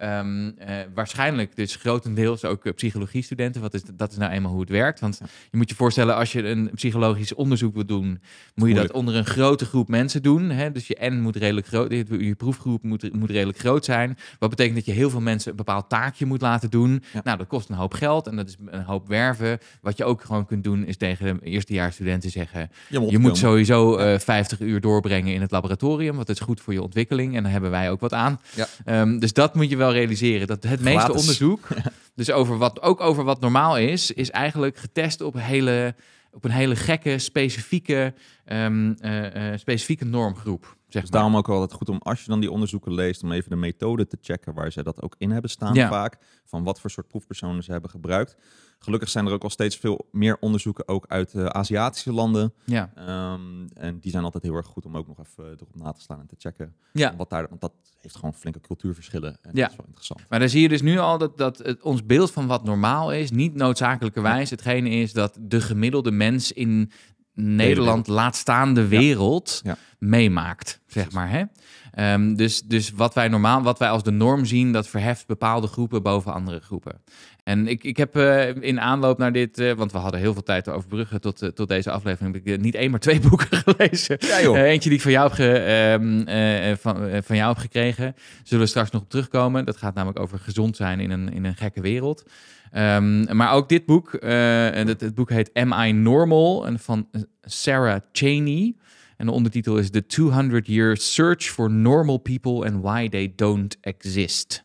[SPEAKER 4] Ehm, eh, waarschijnlijk dus grotendeels ook eh, psychologiestudenten. Wat is, dat is nou eenmaal hoe het werkt. Want je moet je voorstellen, als je een psychologisch onderzoek wil doen, moet je dat onder een grote groep mensen doen. Hè? Dus je N moet redelijk groot, je, proefgroep moet, moet redelijk groot zijn. Wat betekent dat je heel veel mensen een bepaald taakje moet laten doen.
[SPEAKER 5] Ja.
[SPEAKER 4] Nou, dat kost een hoop geld en dat is een hoop werven. Wat je ook gewoon kunt doen, is tegen de eerstejaarsstudenten zeggen: je moet sowieso eh 50 uur doorbrengen in het laboratorium, want dat is goed voor je ontwikkeling en daar hebben wij ook wat aan.
[SPEAKER 5] Ja.
[SPEAKER 4] Ehm, dus dat moet je wel realiseren. Dat het meeste
[SPEAKER 5] Gratis.
[SPEAKER 4] onderzoek, dus over wat, ook over wat normaal is, is eigenlijk getest op, een hele, op een hele gekke, specifieke, ehm, eh, eh, specifieke normgroep. Zeg
[SPEAKER 5] Dus
[SPEAKER 4] maar.
[SPEAKER 5] daarom ook altijd goed om, als je dan die onderzoeken leest, om even de methode te checken waar ze dat ook in hebben staan
[SPEAKER 4] Ja.
[SPEAKER 5] vaak. Van wat voor soort proefpersonen ze hebben gebruikt. Gelukkig zijn er ook al steeds veel meer onderzoeken, ook uit de Aziatische landen.
[SPEAKER 4] Ja,
[SPEAKER 5] Ehm, en die zijn altijd heel erg goed om ook nog even erop na te slaan en te checken.
[SPEAKER 4] ja.
[SPEAKER 5] Wat daar, want dat heeft gewoon flinke cultuurverschillen. En
[SPEAKER 4] Ja.
[SPEAKER 5] dat is wel interessant.
[SPEAKER 4] Maar dan zie je dus nu al dat, dat het, ons beeld van wat normaal is, niet noodzakelijkerwijs hetgene is dat de gemiddelde mens in Nederland, laat staan de wereld,
[SPEAKER 5] Ja.
[SPEAKER 4] meemaakt, zeg maar. Hè? Ehm, dus, dus wat wij normaal, wat wij als de norm zien, dat verheft bepaalde groepen boven andere groepen. En ik, ik heb eh, in aanloop naar dit, eh, want we hadden heel veel tijd te overbruggen tot, eh, tot deze aflevering, heb ik niet één, maar twee boeken gelezen.
[SPEAKER 5] Ja joh.
[SPEAKER 4] Eentje die ik van jou, heb ge- ehm, eh, van, van jou heb gekregen. Zullen we straks nog op terugkomen. Dat gaat namelijk over gezond zijn in een, in een gekke wereld. Ehm, maar ook dit boek, en het, het boek heet Am I Normal? En van Sarah Cheney. En de ondertitel is The 200 Year Search for Normal People and Why They Don't Exist.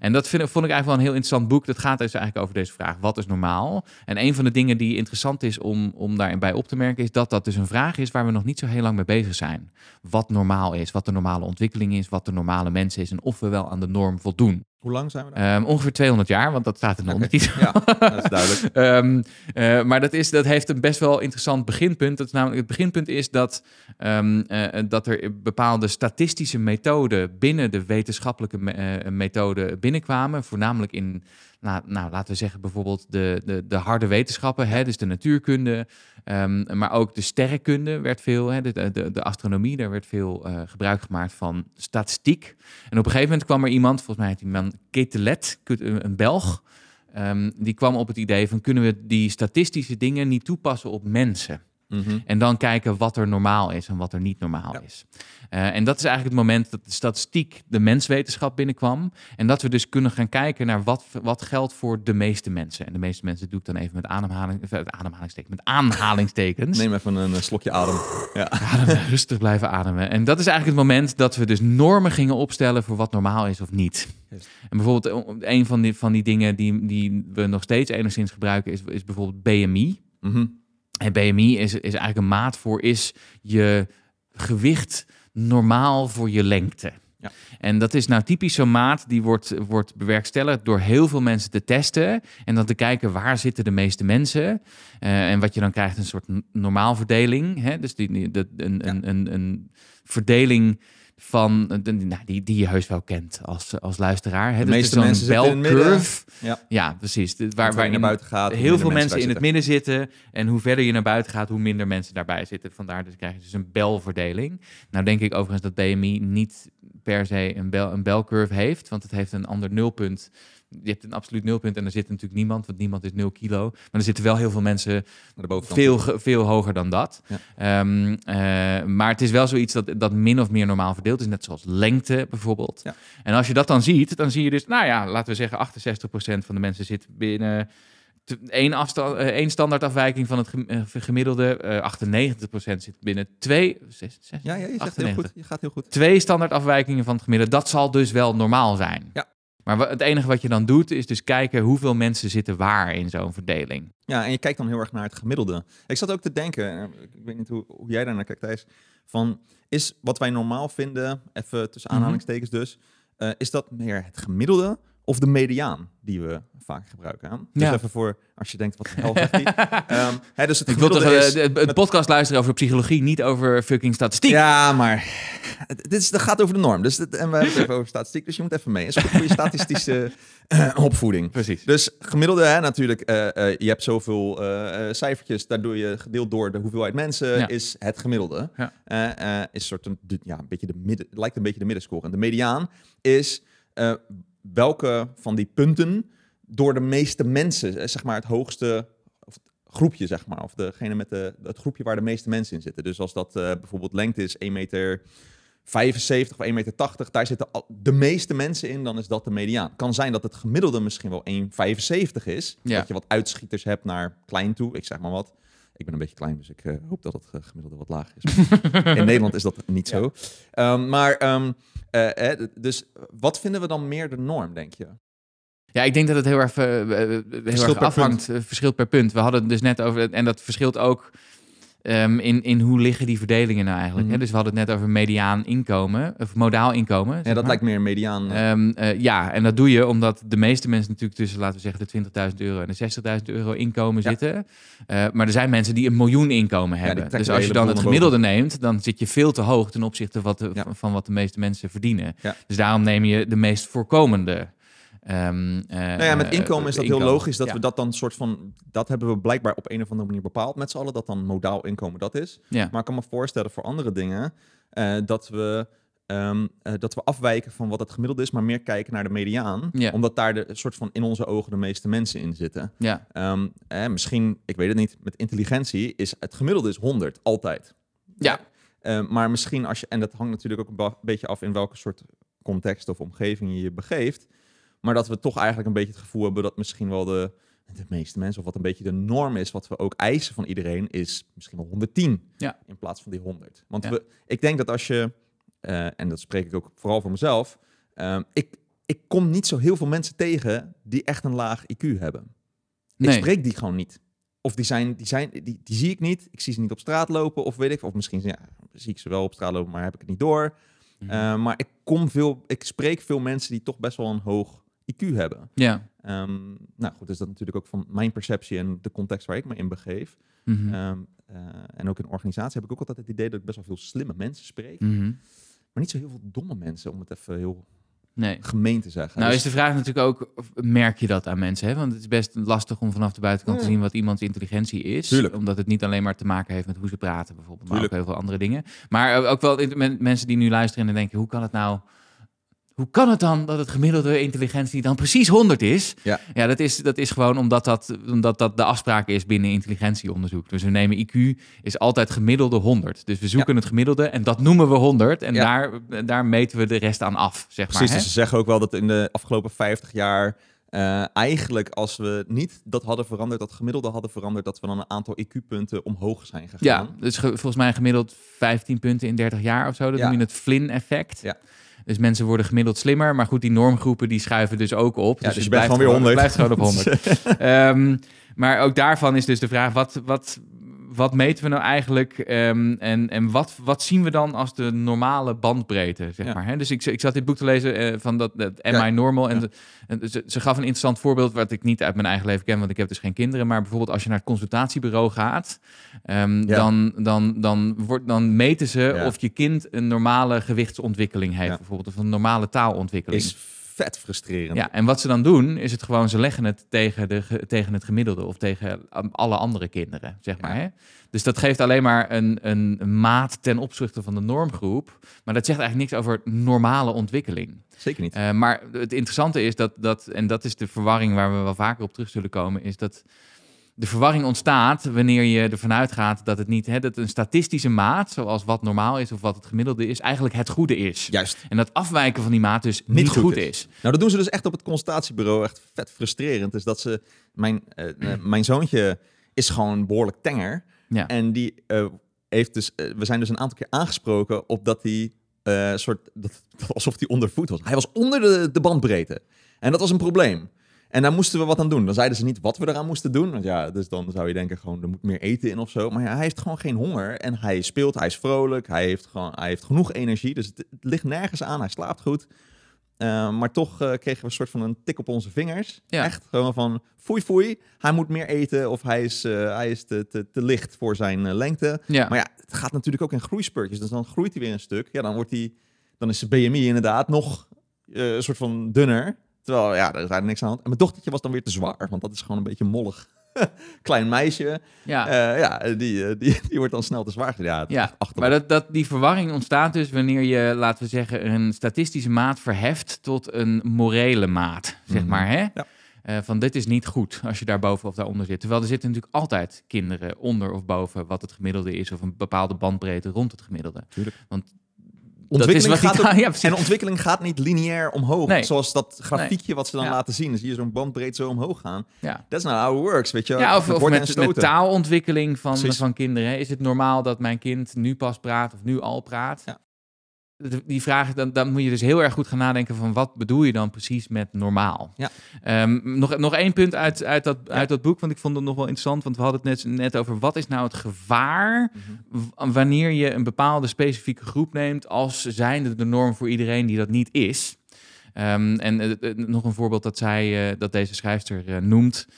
[SPEAKER 4] En dat vind, vond ik eigenlijk wel een heel interessant boek. Dat gaat dus eigenlijk over deze vraag: wat is normaal? En een van de dingen die interessant is om, om daarbij op te merken, is dat dat dus een vraag is waar we nog niet zo heel lang mee bezig zijn. Wat normaal is, wat de normale ontwikkeling is, wat de normale mens is en of we wel aan de norm voldoen.
[SPEAKER 5] Hoe lang zijn we daar?
[SPEAKER 4] Ehm, ongeveer 200 jaar, want dat staat in de ondertitel.
[SPEAKER 5] Ja, dat is duidelijk.
[SPEAKER 4] Ehm, eh, maar dat, is, dat heeft een best wel interessant beginpunt. Dat is namelijk, het beginpunt is dat, ehm, eh, dat er bepaalde statistische methoden binnen de wetenschappelijke me- eh, methode binnenkwamen. Voornamelijk in, nou, nou, laten we zeggen, bijvoorbeeld de, de, de harde wetenschappen, hè, dus de natuurkunde. ehm, maar ook de sterrenkunde werd veel, hè, de, de, de astronomie, daar werd veel eh, gebruik gemaakt van statistiek. En op een gegeven moment kwam er iemand, volgens mij heet die man Ketelet, een Belg. Ehm, die kwam op het idee van kunnen we die statistische dingen niet toepassen op mensen?
[SPEAKER 5] Mhm.
[SPEAKER 4] En dan kijken wat er normaal is en wat er niet normaal
[SPEAKER 5] Ja.
[SPEAKER 4] is. Eh, en dat is eigenlijk het moment dat de statistiek de menswetenschap binnenkwam. En dat we dus kunnen gaan kijken naar wat, wat geldt voor de meeste mensen. En de meeste mensen doe ik dan even met, ademhaling, eh, ademhalingstekens, met aanhalingstekens.
[SPEAKER 5] Neem even een, eh, slokje adem. Ja.
[SPEAKER 4] Ademen, rustig blijven ademen. En dat is eigenlijk het moment dat we dus normen gingen opstellen voor wat normaal is of niet. En bijvoorbeeld een van die, van die dingen die, die we nog steeds enigszins gebruiken is, is bijvoorbeeld BMI.
[SPEAKER 5] Mhm.
[SPEAKER 4] En BMI is, is eigenlijk een maat voor is je gewicht normaal voor je lengte.
[SPEAKER 5] Ja.
[SPEAKER 4] En dat is nou typisch zo'n maat die wordt, wordt bewerkstelligd door heel veel mensen te testen. En dan te kijken waar zitten de meeste mensen. Eh, en wat je dan krijgt een soort normaalverdeling. Hè? Dus die, die, dat, een,
[SPEAKER 5] Ja.
[SPEAKER 4] een, een, een verdeling van, eh, de- nou, die, die je heus wel kent als, als luisteraar. Hè?
[SPEAKER 5] De meeste mensen in
[SPEAKER 4] bell-curve.
[SPEAKER 5] Ja.
[SPEAKER 4] Ja, precies. De-
[SPEAKER 5] Waar,
[SPEAKER 4] Waar,
[SPEAKER 5] naar buiten gaat.
[SPEAKER 4] heel veel mensen in het midden zitten. En hoe verder je naar buiten gaat, hoe minder mensen daarbij zitten. Vandaar dus krijg je dus een belverdeling. Nou denk ik overigens dat BMI niet per se een, bel, een belcurve heeft. Want het heeft een ander nulpunt. Je hebt een absoluut nulpunt en er zit natuurlijk niemand. Want niemand is 0 kilo. Maar er zitten wel heel veel mensen veel, veel hoger dan dat.
[SPEAKER 5] Ja.
[SPEAKER 4] Ehm, eh, maar het is wel zoiets dat, dat min of meer normaal verdeeld is. Net zoals lengte bijvoorbeeld.
[SPEAKER 5] Ja.
[SPEAKER 4] En als je dat dan ziet, dan zie je dus, nou ja, laten we zeggen, 68% van de mensen zit binnen één, afstand, eh, één standaardafwijking van het eh, gemiddelde. eh 98% zit binnen twee, zes, zes,
[SPEAKER 5] Ja, ja, je zegt heel
[SPEAKER 4] 98.
[SPEAKER 5] goed. Je gaat heel goed.
[SPEAKER 4] twee standaardafwijkingen van het gemiddelde. Dat zal dus wel normaal zijn.
[SPEAKER 5] Ja.
[SPEAKER 4] Maar het enige wat je dan doet, is dus kijken hoeveel mensen zitten waar in zo'n verdeling.
[SPEAKER 5] Ja, en je kijkt dan heel erg naar het gemiddelde. Ik zat ook te denken, eh, ik weet niet hoe, hoe jij daar naar kijkt, Thijs, van is wat wij normaal vinden, even tussen
[SPEAKER 4] Mhm.
[SPEAKER 5] aanhalingstekens dus, eh, is dat meer het gemiddelde of de mediaan die we vaak gebruiken? Hè? Dus
[SPEAKER 4] Ja.
[SPEAKER 5] even voor, als je denkt, wat de hel zegt die? Ehm, hè, dus het
[SPEAKER 4] Ik wil toch eh,
[SPEAKER 5] is...
[SPEAKER 4] de- het podcast luisteren over psychologie, niet over fucking statistiek.
[SPEAKER 5] Ja, maar het, dit is, dat gaat over de norm. Dus en we hebben het even over statistiek, dus je moet even mee. Het is goed voor je statistische eh, opvoeding.
[SPEAKER 4] Precies.
[SPEAKER 5] Dus gemiddelde, hè, natuurlijk, eh, je hebt zoveel cijfertjes, daardoor je gedeeld door de hoeveelheid mensen,
[SPEAKER 4] Ja.
[SPEAKER 5] is het gemiddelde.
[SPEAKER 4] Ja.
[SPEAKER 5] Eh, is soort een, ja, een beetje de midden, lijkt een beetje de middenscore. En de mediaan is welke van die punten door de meeste mensen, eh, zeg maar het hoogste of het groepje, zeg maar, of degene met de, het groepje waar de meeste mensen in zitten. Dus als dat eh, bijvoorbeeld lengte is 1 meter 75 of 1,80 meter, daar zitten de meeste mensen in, dan is dat de mediaan. Kan zijn dat het gemiddelde misschien wel 1,75 is.
[SPEAKER 4] Ja.
[SPEAKER 5] Dat je wat uitschieters hebt naar klein toe, ik zeg maar wat. Ik ben een beetje klein, dus ik eh, hoop dat het eh, gemiddelde wat lager is. in Nederland is dat niet zo. Ehm, maar, ehm, eh, dus wat vinden we dan meer de norm, denk je?
[SPEAKER 4] Ja, ik denk dat het heel erg, heel erg afhangt, verschilt per punt. We hadden het dus net over, en dat verschilt ook ehm, in, in hoe liggen die verdelingen nou eigenlijk.
[SPEAKER 5] Mhm.
[SPEAKER 4] Hè? Dus we hadden het net over mediaan inkomen, of modaal inkomen.
[SPEAKER 5] Ja, dat
[SPEAKER 4] maar.
[SPEAKER 5] lijkt meer mediaan. eh,
[SPEAKER 4] Ehm, eh, ja, en dat doe je omdat de meeste mensen natuurlijk tussen, laten we zeggen, de 20.000 euro en de 60.000 euro inkomen
[SPEAKER 5] Ja.
[SPEAKER 4] zitten. Eh, maar er zijn mensen die een miljoen inkomen hebben. dus als je dan het gemiddelde neemt, dan zit je veel te hoog ten opzichte wat de- van, wat de meeste mensen verdienen. Dus daarom neem je de meest voorkomende. Ehm, eh,
[SPEAKER 5] Nou ja, met
[SPEAKER 4] eh,
[SPEAKER 5] inkomen is dat heel logisch dat
[SPEAKER 4] Ja.
[SPEAKER 5] we dat dan soort van, dat hebben we blijkbaar op een of andere manier bepaald met z'n allen, dat dan modaal inkomen dat is.
[SPEAKER 4] Ja.
[SPEAKER 5] Maar ik kan me voorstellen voor andere dingen eh, dat, we, ehm, eh, dat we afwijken van wat het gemiddelde is, maar meer kijken naar de mediaan. Omdat daar de soort van in onze ogen de meeste mensen in zitten.
[SPEAKER 4] Ja,
[SPEAKER 5] Ehm, eh, misschien, ik weet het niet, met intelligentie is het gemiddelde is 100, altijd.
[SPEAKER 4] Ja.
[SPEAKER 5] Maar misschien als je, en dat hangt natuurlijk ook een beetje af in welke soort context of omgeving je je begeeft. Maar dat we toch eigenlijk een beetje het gevoel hebben dat misschien wel de, de meeste mensen, of wat een beetje de norm is, wat we ook eisen van iedereen, is misschien wel 110
[SPEAKER 4] Ja.
[SPEAKER 5] in plaats van die 100. Want
[SPEAKER 4] Ja.
[SPEAKER 5] we, ik denk dat als je, eh, en dat spreek ik ook vooral voor mezelf, ehm, ik, ik kom niet zo heel veel mensen tegen die echt een laag IQ hebben. Ik
[SPEAKER 4] Nee.
[SPEAKER 5] spreek die gewoon niet. Of die, zijn, die, zijn, die, die zie ik niet. Ik zie ze niet op straat lopen. Of weet ik. Of misschien ja, zie ik ze wel op straat lopen, maar heb ik het niet door.
[SPEAKER 4] Mhm.
[SPEAKER 5] Eh, maar ik, kom veel, ik spreek veel mensen die toch best wel een hoog IQ hebben.
[SPEAKER 4] Ja.
[SPEAKER 5] Ehm, nou goed, dus dat natuurlijk ook van mijn perceptie en de context waar ik me in begeef.
[SPEAKER 4] Mhm.
[SPEAKER 5] Ehm, eh, en ook in organisatie heb ik ook altijd het idee dat ik best wel veel slimme mensen spreek.
[SPEAKER 4] Mhm.
[SPEAKER 5] Maar niet zo heel veel domme mensen, om het even heel
[SPEAKER 4] Nee.
[SPEAKER 5] gemeen te zeggen.
[SPEAKER 4] Nou
[SPEAKER 5] Dus-
[SPEAKER 4] is de vraag natuurlijk ook, of- merk je dat aan mensen? Hè? Want het is best lastig om vanaf de buitenkant te zien wat iemands intelligentie is.
[SPEAKER 5] Tuurlijk.
[SPEAKER 4] Omdat het niet alleen maar te maken heeft met hoe ze praten bijvoorbeeld, maar
[SPEAKER 5] Tuurlijk.
[SPEAKER 4] ook heel veel andere dingen. Maar ook wel mensen die nu luisteren en denken, hoe kan het nou... Hoe kan het dan dat het gemiddelde intelligentie dan precies 100 is?
[SPEAKER 5] Ja.
[SPEAKER 4] ja dat, is dat is gewoon omdat dat, omdat dat de afspraak is binnen intelligentieonderzoek. Dus we nemen IQ is altijd gemiddelde 100. Dus we zoeken het gemiddelde en dat noemen we 100. En
[SPEAKER 5] Ja.
[SPEAKER 4] daar, daar meten we de rest aan af, zeg
[SPEAKER 5] Precies,
[SPEAKER 4] maar. hè?
[SPEAKER 5] dus ze zeggen ook wel dat in de afgelopen 50 jaar eh, eigenlijk als we niet dat hadden veranderd, dat gemiddelde hadden veranderd, dat we dan een aantal IQ-punten omhoog zijn gegaan.
[SPEAKER 4] Ja, dus ge- volgens mij gemiddeld 15 punten in 30 jaar of zo. Dat
[SPEAKER 5] Ja.
[SPEAKER 4] noem je het Flynn-effect.
[SPEAKER 5] Ja.
[SPEAKER 4] Dus mensen worden gemiddeld slimmer. Maar goed, die normgroepen die schuiven dus ook op.
[SPEAKER 5] Ja,
[SPEAKER 4] dus
[SPEAKER 5] dus je
[SPEAKER 4] blijft
[SPEAKER 5] gewoon weer 100.
[SPEAKER 4] Blijft gewoon op 100. Ehm, maar ook daarvan is dus de vraag, wat, wat, wat meten we nou eigenlijk? Ehm, en en wat, wat zien we dan als de normale bandbreedte, zeg
[SPEAKER 5] Ja.
[SPEAKER 4] maar. Hè? Dus ik, ik zat dit boek te lezen eh, van dat, dat Am
[SPEAKER 5] Ja.
[SPEAKER 4] I Normal? En,
[SPEAKER 5] Ja.
[SPEAKER 4] de- en ze, ze gaf een interessant voorbeeld, wat ik niet uit mijn eigen leven ken, want ik heb dus geen kinderen. Maar bijvoorbeeld als je naar het consultatiebureau gaat, ehm, dan, dan, dan, wordt, dan meten ze of je kind een normale gewichtsontwikkeling heeft, bijvoorbeeld, of een normale taalontwikkeling.
[SPEAKER 5] Is vet frustrerend.
[SPEAKER 4] Ja, en wat ze dan doen, is het gewoon, ze leggen het tegen, de, ge- tegen het gemiddelde of tegen alle andere kinderen, zeg maar.
[SPEAKER 5] Ja.
[SPEAKER 4] Hè? Dus dat geeft alleen maar een, een, een maat ten opzichte van de normgroep. Maar dat zegt eigenlijk niks over normale ontwikkeling.
[SPEAKER 5] Zeker niet.
[SPEAKER 4] Eh, maar het interessante is dat, dat, en dat is de verwarring waar we wel vaker op terug zullen komen, is dat de verwarring ontstaat wanneer je ervan uitgaat dat het niet, hè, dat een statistische maat, zoals wat normaal is of wat het gemiddelde is, eigenlijk het goede is.
[SPEAKER 5] Juist.
[SPEAKER 4] En dat afwijken van die maat dus niet, goed, is.
[SPEAKER 5] Nou, dat doen ze dus echt op het consultatiebureau. Echt vet frustrerend. Is dat ze... Mijn, eh, eh, mijn zoontje is gewoon behoorlijk tenger.
[SPEAKER 4] Ja.
[SPEAKER 5] En die eh, heeft dus... we zijn dus een aantal keer aangesproken op dat hij... soort, dat, alsof hij onder voet was. Hij was onder de, de bandbreedte. En dat was een probleem. En daar moesten we wat aan doen. Dan zeiden ze niet wat we eraan moesten doen. Want ja, dus dan zou je denken gewoon, er moet meer eten in of zo. Maar ja, hij heeft gewoon geen honger. En hij speelt, hij is vrolijk. Hij heeft, gewoon, hij heeft genoeg energie. Dus het, het ligt nergens aan. Hij slaapt goed. Uh, maar toch uh, kregen we een soort van een tik op onze vingers.
[SPEAKER 4] Ja.
[SPEAKER 5] Echt gewoon van foei foei. Hij moet meer eten of hij is, uh, hij is te, te, te licht voor zijn lengte.
[SPEAKER 4] Ja.
[SPEAKER 5] Maar ja, het gaat natuurlijk ook in groeispurtjes. Dus dan groeit hij weer een stuk. Ja, dan wordt hij, dan is zijn BMI inderdaad nog een soort van dunner. Terwijl, ja, er is eigenlijk niks aan de hand. En mijn dochtertje was dan weer te zwaar, want dat is gewoon een beetje mollig. Klein meisje.
[SPEAKER 4] Ja,
[SPEAKER 5] Uh, ja die, die, die wordt dan snel te zwaar. Is
[SPEAKER 4] ja. maar dat, dat, die verwarring ontstaat dus wanneer je, laten we zeggen, een statistische maat verheft tot een morele maat, zeg
[SPEAKER 5] Mhm.
[SPEAKER 4] maar. Hè?
[SPEAKER 5] Ja.
[SPEAKER 4] Uh, van dit is niet goed als je daar boven of daaronder zit. Terwijl er zitten natuurlijk altijd kinderen onder of boven wat het gemiddelde is, of een bepaalde bandbreedte rond het gemiddelde.
[SPEAKER 5] Tuurlijk.
[SPEAKER 4] Want
[SPEAKER 5] Ontwikkeling
[SPEAKER 4] dat is wat
[SPEAKER 5] gaat ook-
[SPEAKER 4] ja,
[SPEAKER 5] en ontwikkeling gaat niet lineair omhoog.
[SPEAKER 4] Nee.
[SPEAKER 5] Zoals dat grafiekje wat ze dan
[SPEAKER 4] Ja.
[SPEAKER 5] laten zien. Dan zie je zo'n bandbreed zo omhoog gaan.
[SPEAKER 4] Ja.
[SPEAKER 5] That's not how it works, weet je.
[SPEAKER 4] Ja, of, of met, taalontwikkeling van,
[SPEAKER 5] Precies.
[SPEAKER 4] van kinderen. Is het normaal dat mijn kind nu pas praat of nu al praat?
[SPEAKER 5] Ja.
[SPEAKER 4] Die vraag, dan, dan moet je dus heel erg goed gaan nadenken van wat bedoel je dan precies met normaal?
[SPEAKER 5] Ja.
[SPEAKER 4] Ehm, nog, nog één punt uit, uit, dat,
[SPEAKER 5] Ja.
[SPEAKER 4] uit dat boek, want ik vond het nog wel interessant, want we hadden het net, net over wat is nou het gevaar
[SPEAKER 5] Mhm.
[SPEAKER 4] wanneer je een bepaalde specifieke groep neemt als zijnde de norm voor iedereen die dat niet is. Ehm, en nog een voorbeeld dat zij, eh, dat deze schrijfster eh, noemt,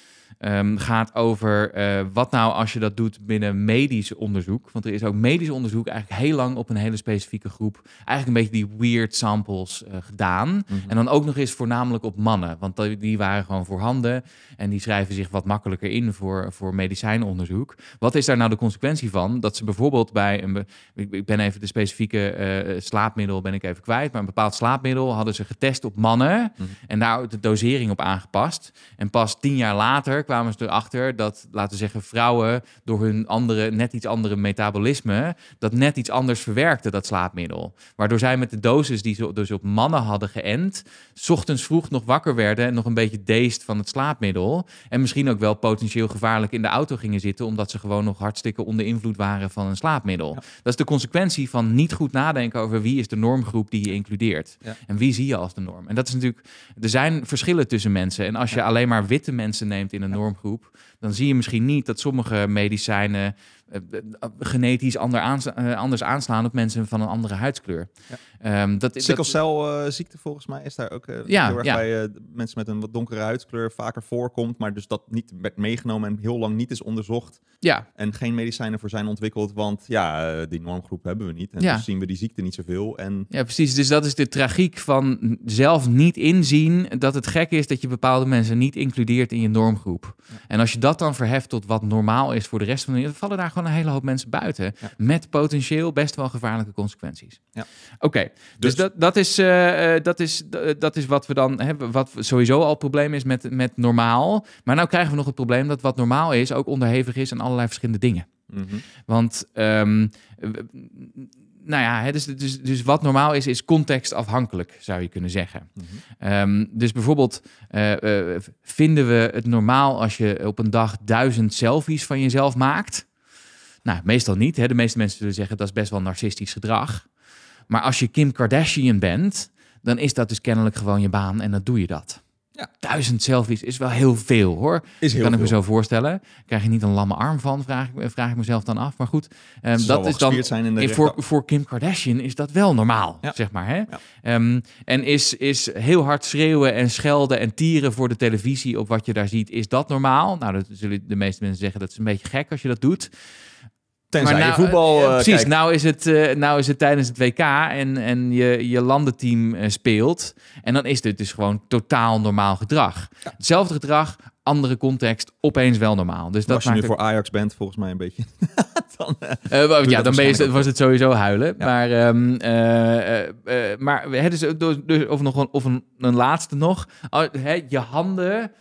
[SPEAKER 4] ehm, gaat over eh, wat nou als je dat doet binnen medisch onderzoek. Want er is ook medisch onderzoek eigenlijk heel lang op een hele specifieke groep, eigenlijk een beetje die weird samples eh, gedaan.
[SPEAKER 5] Mhm.
[SPEAKER 4] En dan ook nog eens voornamelijk op mannen, want die- waren gewoon voorhanden en die schrijven zich wat makkelijker in voor, voor medicijnonderzoek. Wat is daar nou de consequentie van? Dat ze bijvoorbeeld bij een, be- ik, ik ben even de specifieke eh, slaapmiddel ben ik even kwijt, maar een bepaald slaapmiddel hadden ze getest op mannen
[SPEAKER 5] Mhm.
[SPEAKER 4] en daar de dosering op aangepast. En pas tien jaar later kwamen ze erachter dat, laten we zeggen, vrouwen door hun andere, net iets andere metabolisme, dat net iets anders verwerkte, dat slaapmiddel. Waardoor zij met de dosis die ze dus op mannen hadden geënt, 's ochtends vroeg nog wakker werden en nog een beetje deest van het slaapmiddel. En misschien ook wel potentieel gevaarlijk in de auto gingen zitten, omdat ze gewoon nog hartstikke onder invloed waren van een slaapmiddel. Dat is de consequentie van niet goed nadenken over wie is de normgroep die je includeert.
[SPEAKER 5] Ja.
[SPEAKER 4] En wie zie je als de norm. En dat is natuurlijk, er zijn verschillen tussen mensen. En als je alleen maar witte mensen neemt in een normgroep, dan zie je misschien niet dat sommige medicijnen eh, eh, genetisch ander aansla- eh, anders aanslaan op mensen van een andere huidskleur.
[SPEAKER 5] Ja.
[SPEAKER 4] Ehm, dat,
[SPEAKER 5] Sikkelcelziekte volgens mij is daar ook eh,
[SPEAKER 4] Ja,
[SPEAKER 5] heel erg
[SPEAKER 4] ja.
[SPEAKER 5] bij eh, mensen met een wat donkere huidskleur vaker voorkomt, maar dus dat niet werd meegenomen en heel lang niet is onderzocht
[SPEAKER 4] ja,
[SPEAKER 5] en geen medicijnen voor zijn ontwikkeld, want ja, eh, die normgroep hebben we niet en
[SPEAKER 4] Ja.
[SPEAKER 5] dus zien we die ziekte niet zoveel en
[SPEAKER 4] Ja, precies. Dus dat is de tragiek van zelf niet inzien dat het gek is dat je bepaalde mensen niet includeert in je normgroep. En als je dat dan verheft tot wat normaal is voor de rest van de wereld, vallen daar gewoon een hele hoop mensen buiten.
[SPEAKER 5] Ja.
[SPEAKER 4] Met potentieel best wel gevaarlijke consequenties.
[SPEAKER 5] Ja.
[SPEAKER 4] Oké, dus,
[SPEAKER 5] Dus-
[SPEAKER 4] dat, dat, is, eh, eh, dat, is, eh, dat is wat we dan hebben. Wat sowieso al het probleem is met, met normaal. Maar nou krijgen we nog het probleem dat wat normaal is ook onderhevig is aan allerlei verschillende dingen.
[SPEAKER 5] mhm.
[SPEAKER 4] Want, ehm, nou ja, is, dus, dus wat normaal is, is contextafhankelijk, zou je kunnen zeggen.
[SPEAKER 5] Mhm.
[SPEAKER 4] Ehm, dus bijvoorbeeld eh, eh, vinden we het normaal als je op een dag duizend selfies van jezelf maakt? Nou, meestal niet. Hè? De meeste mensen zullen zeggen dat is best wel narcistisch gedrag. Maar als je Kim Kardashian bent, dan is dat dus kennelijk gewoon je baan en dan doe je dat.
[SPEAKER 5] Ja.
[SPEAKER 4] Duizend selfies is wel heel veel hoor.
[SPEAKER 5] is heel
[SPEAKER 4] kan ik me zo voorstellen. Krijg je niet een lamme arm van, vraag ik, vraag ik mezelf dan af. Maar goed,
[SPEAKER 5] zal
[SPEAKER 4] dat is dan
[SPEAKER 5] zijn in de
[SPEAKER 4] voor, voor Kim Kardashian is dat wel normaal,
[SPEAKER 5] Ja.
[SPEAKER 4] zeg maar. Hè?
[SPEAKER 5] Ja.
[SPEAKER 4] Ehm, en is, is heel hard schreeuwen en schelden en tieren voor de televisie op wat je daar ziet, is dat normaal? Nou, dat zullen de meeste mensen zeggen, dat is een beetje gek als je dat doet.
[SPEAKER 5] Tenzij
[SPEAKER 4] maar
[SPEAKER 5] je
[SPEAKER 4] nou,
[SPEAKER 5] voetbal
[SPEAKER 4] eh,
[SPEAKER 5] eh,
[SPEAKER 4] precies,
[SPEAKER 5] kijkt.
[SPEAKER 4] nou is, het, eh, nou is het tijdens het WK en, en je, je landenteam speelt. En dan is dit dus gewoon totaal normaal gedrag. Hetzelfde gedrag, andere context, opeens wel normaal. Dus dat
[SPEAKER 5] als je nu voor Ajax bent, volgens mij een beetje. dan,
[SPEAKER 4] ja, dan ben je, was het sowieso huilen.
[SPEAKER 5] Ja.
[SPEAKER 4] Maar, ehm, eh, eh, eh, maar hè, dus, dus, of nog een, of een, een laatste nog. Hè, je handen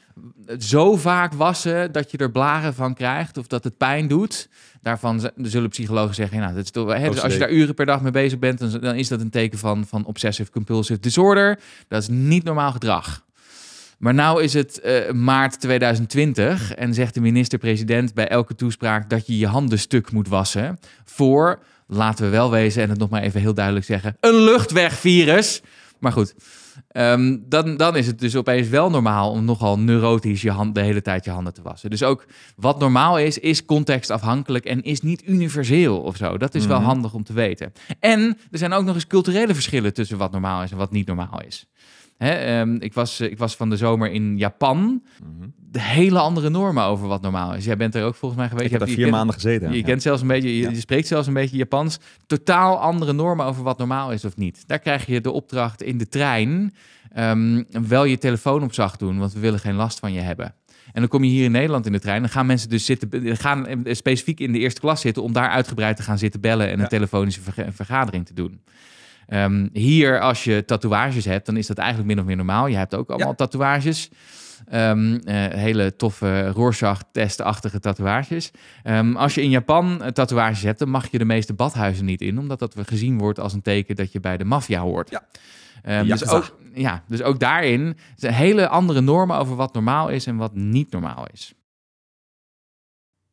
[SPEAKER 4] zo vaak wassen dat je er blaren van krijgt of dat het pijn doet. Daarvan zullen psychologen zeggen, nou, dat is toch, hè, dus als je daar uren per dag mee bezig bent, dan, dan is dat een teken van, van obsessive compulsive disorder. Dat is niet normaal gedrag. Maar nou is het eh, maart 2020 en zegt de minister-president bij elke toespraak dat je je handen stuk moet wassen voor, laten we wel wezen en het nog maar even heel duidelijk zeggen, een luchtwegvirus. Maar goed, ehm, dan, dan is het dus opeens wel normaal om nogal neurotisch je hand, de hele tijd je handen te wassen. Dus ook wat normaal is, is contextafhankelijk en is niet universeel of zo. Dat is wel
[SPEAKER 5] Mhm.
[SPEAKER 4] handig om te weten. En er zijn ook nog eens culturele verschillen tussen wat normaal is en wat niet normaal is. Hè, ehm, ik, was, ik was van de zomer in Japan.
[SPEAKER 5] mhm.
[SPEAKER 4] De hele andere normen over wat normaal is. Jij bent er ook volgens mij geweest.
[SPEAKER 5] Ik heb
[SPEAKER 4] Je
[SPEAKER 5] daar vier
[SPEAKER 4] je
[SPEAKER 5] maanden gezeten.
[SPEAKER 4] je
[SPEAKER 5] ja.
[SPEAKER 4] kent zelfs een beetje, je,
[SPEAKER 5] Ja.
[SPEAKER 4] je spreekt zelfs een beetje Japans. Totaal andere normen over wat normaal is of niet. Daar krijg je de opdracht in de trein ehm, wel je telefoon op zacht doen, want we willen geen last van je hebben. En dan kom je hier in Nederland in de trein. Dan gaan mensen dus zitten, gaan eh, specifiek in de eerste klas zitten om daar uitgebreid te gaan zitten bellen en
[SPEAKER 5] Ja.
[SPEAKER 4] een telefonische verga- vergadering te doen. Ehm, hier, als je tatoeages hebt, dan is dat eigenlijk min of meer normaal. Je hebt ook allemaal
[SPEAKER 5] Ja.
[SPEAKER 4] tatoeages. Ehm, eh, hele toffe Rorschach-testachtige tatoeages. Ehm, als je in Japan eh, tatoeages hebt, dan mag je de meeste badhuizen niet in, omdat dat gezien wordt als een teken dat je bij de maffia hoort.
[SPEAKER 5] Ja.
[SPEAKER 4] Dus, ook, ja, dus ook daarin zijn hele andere normen over wat normaal is en wat niet normaal is.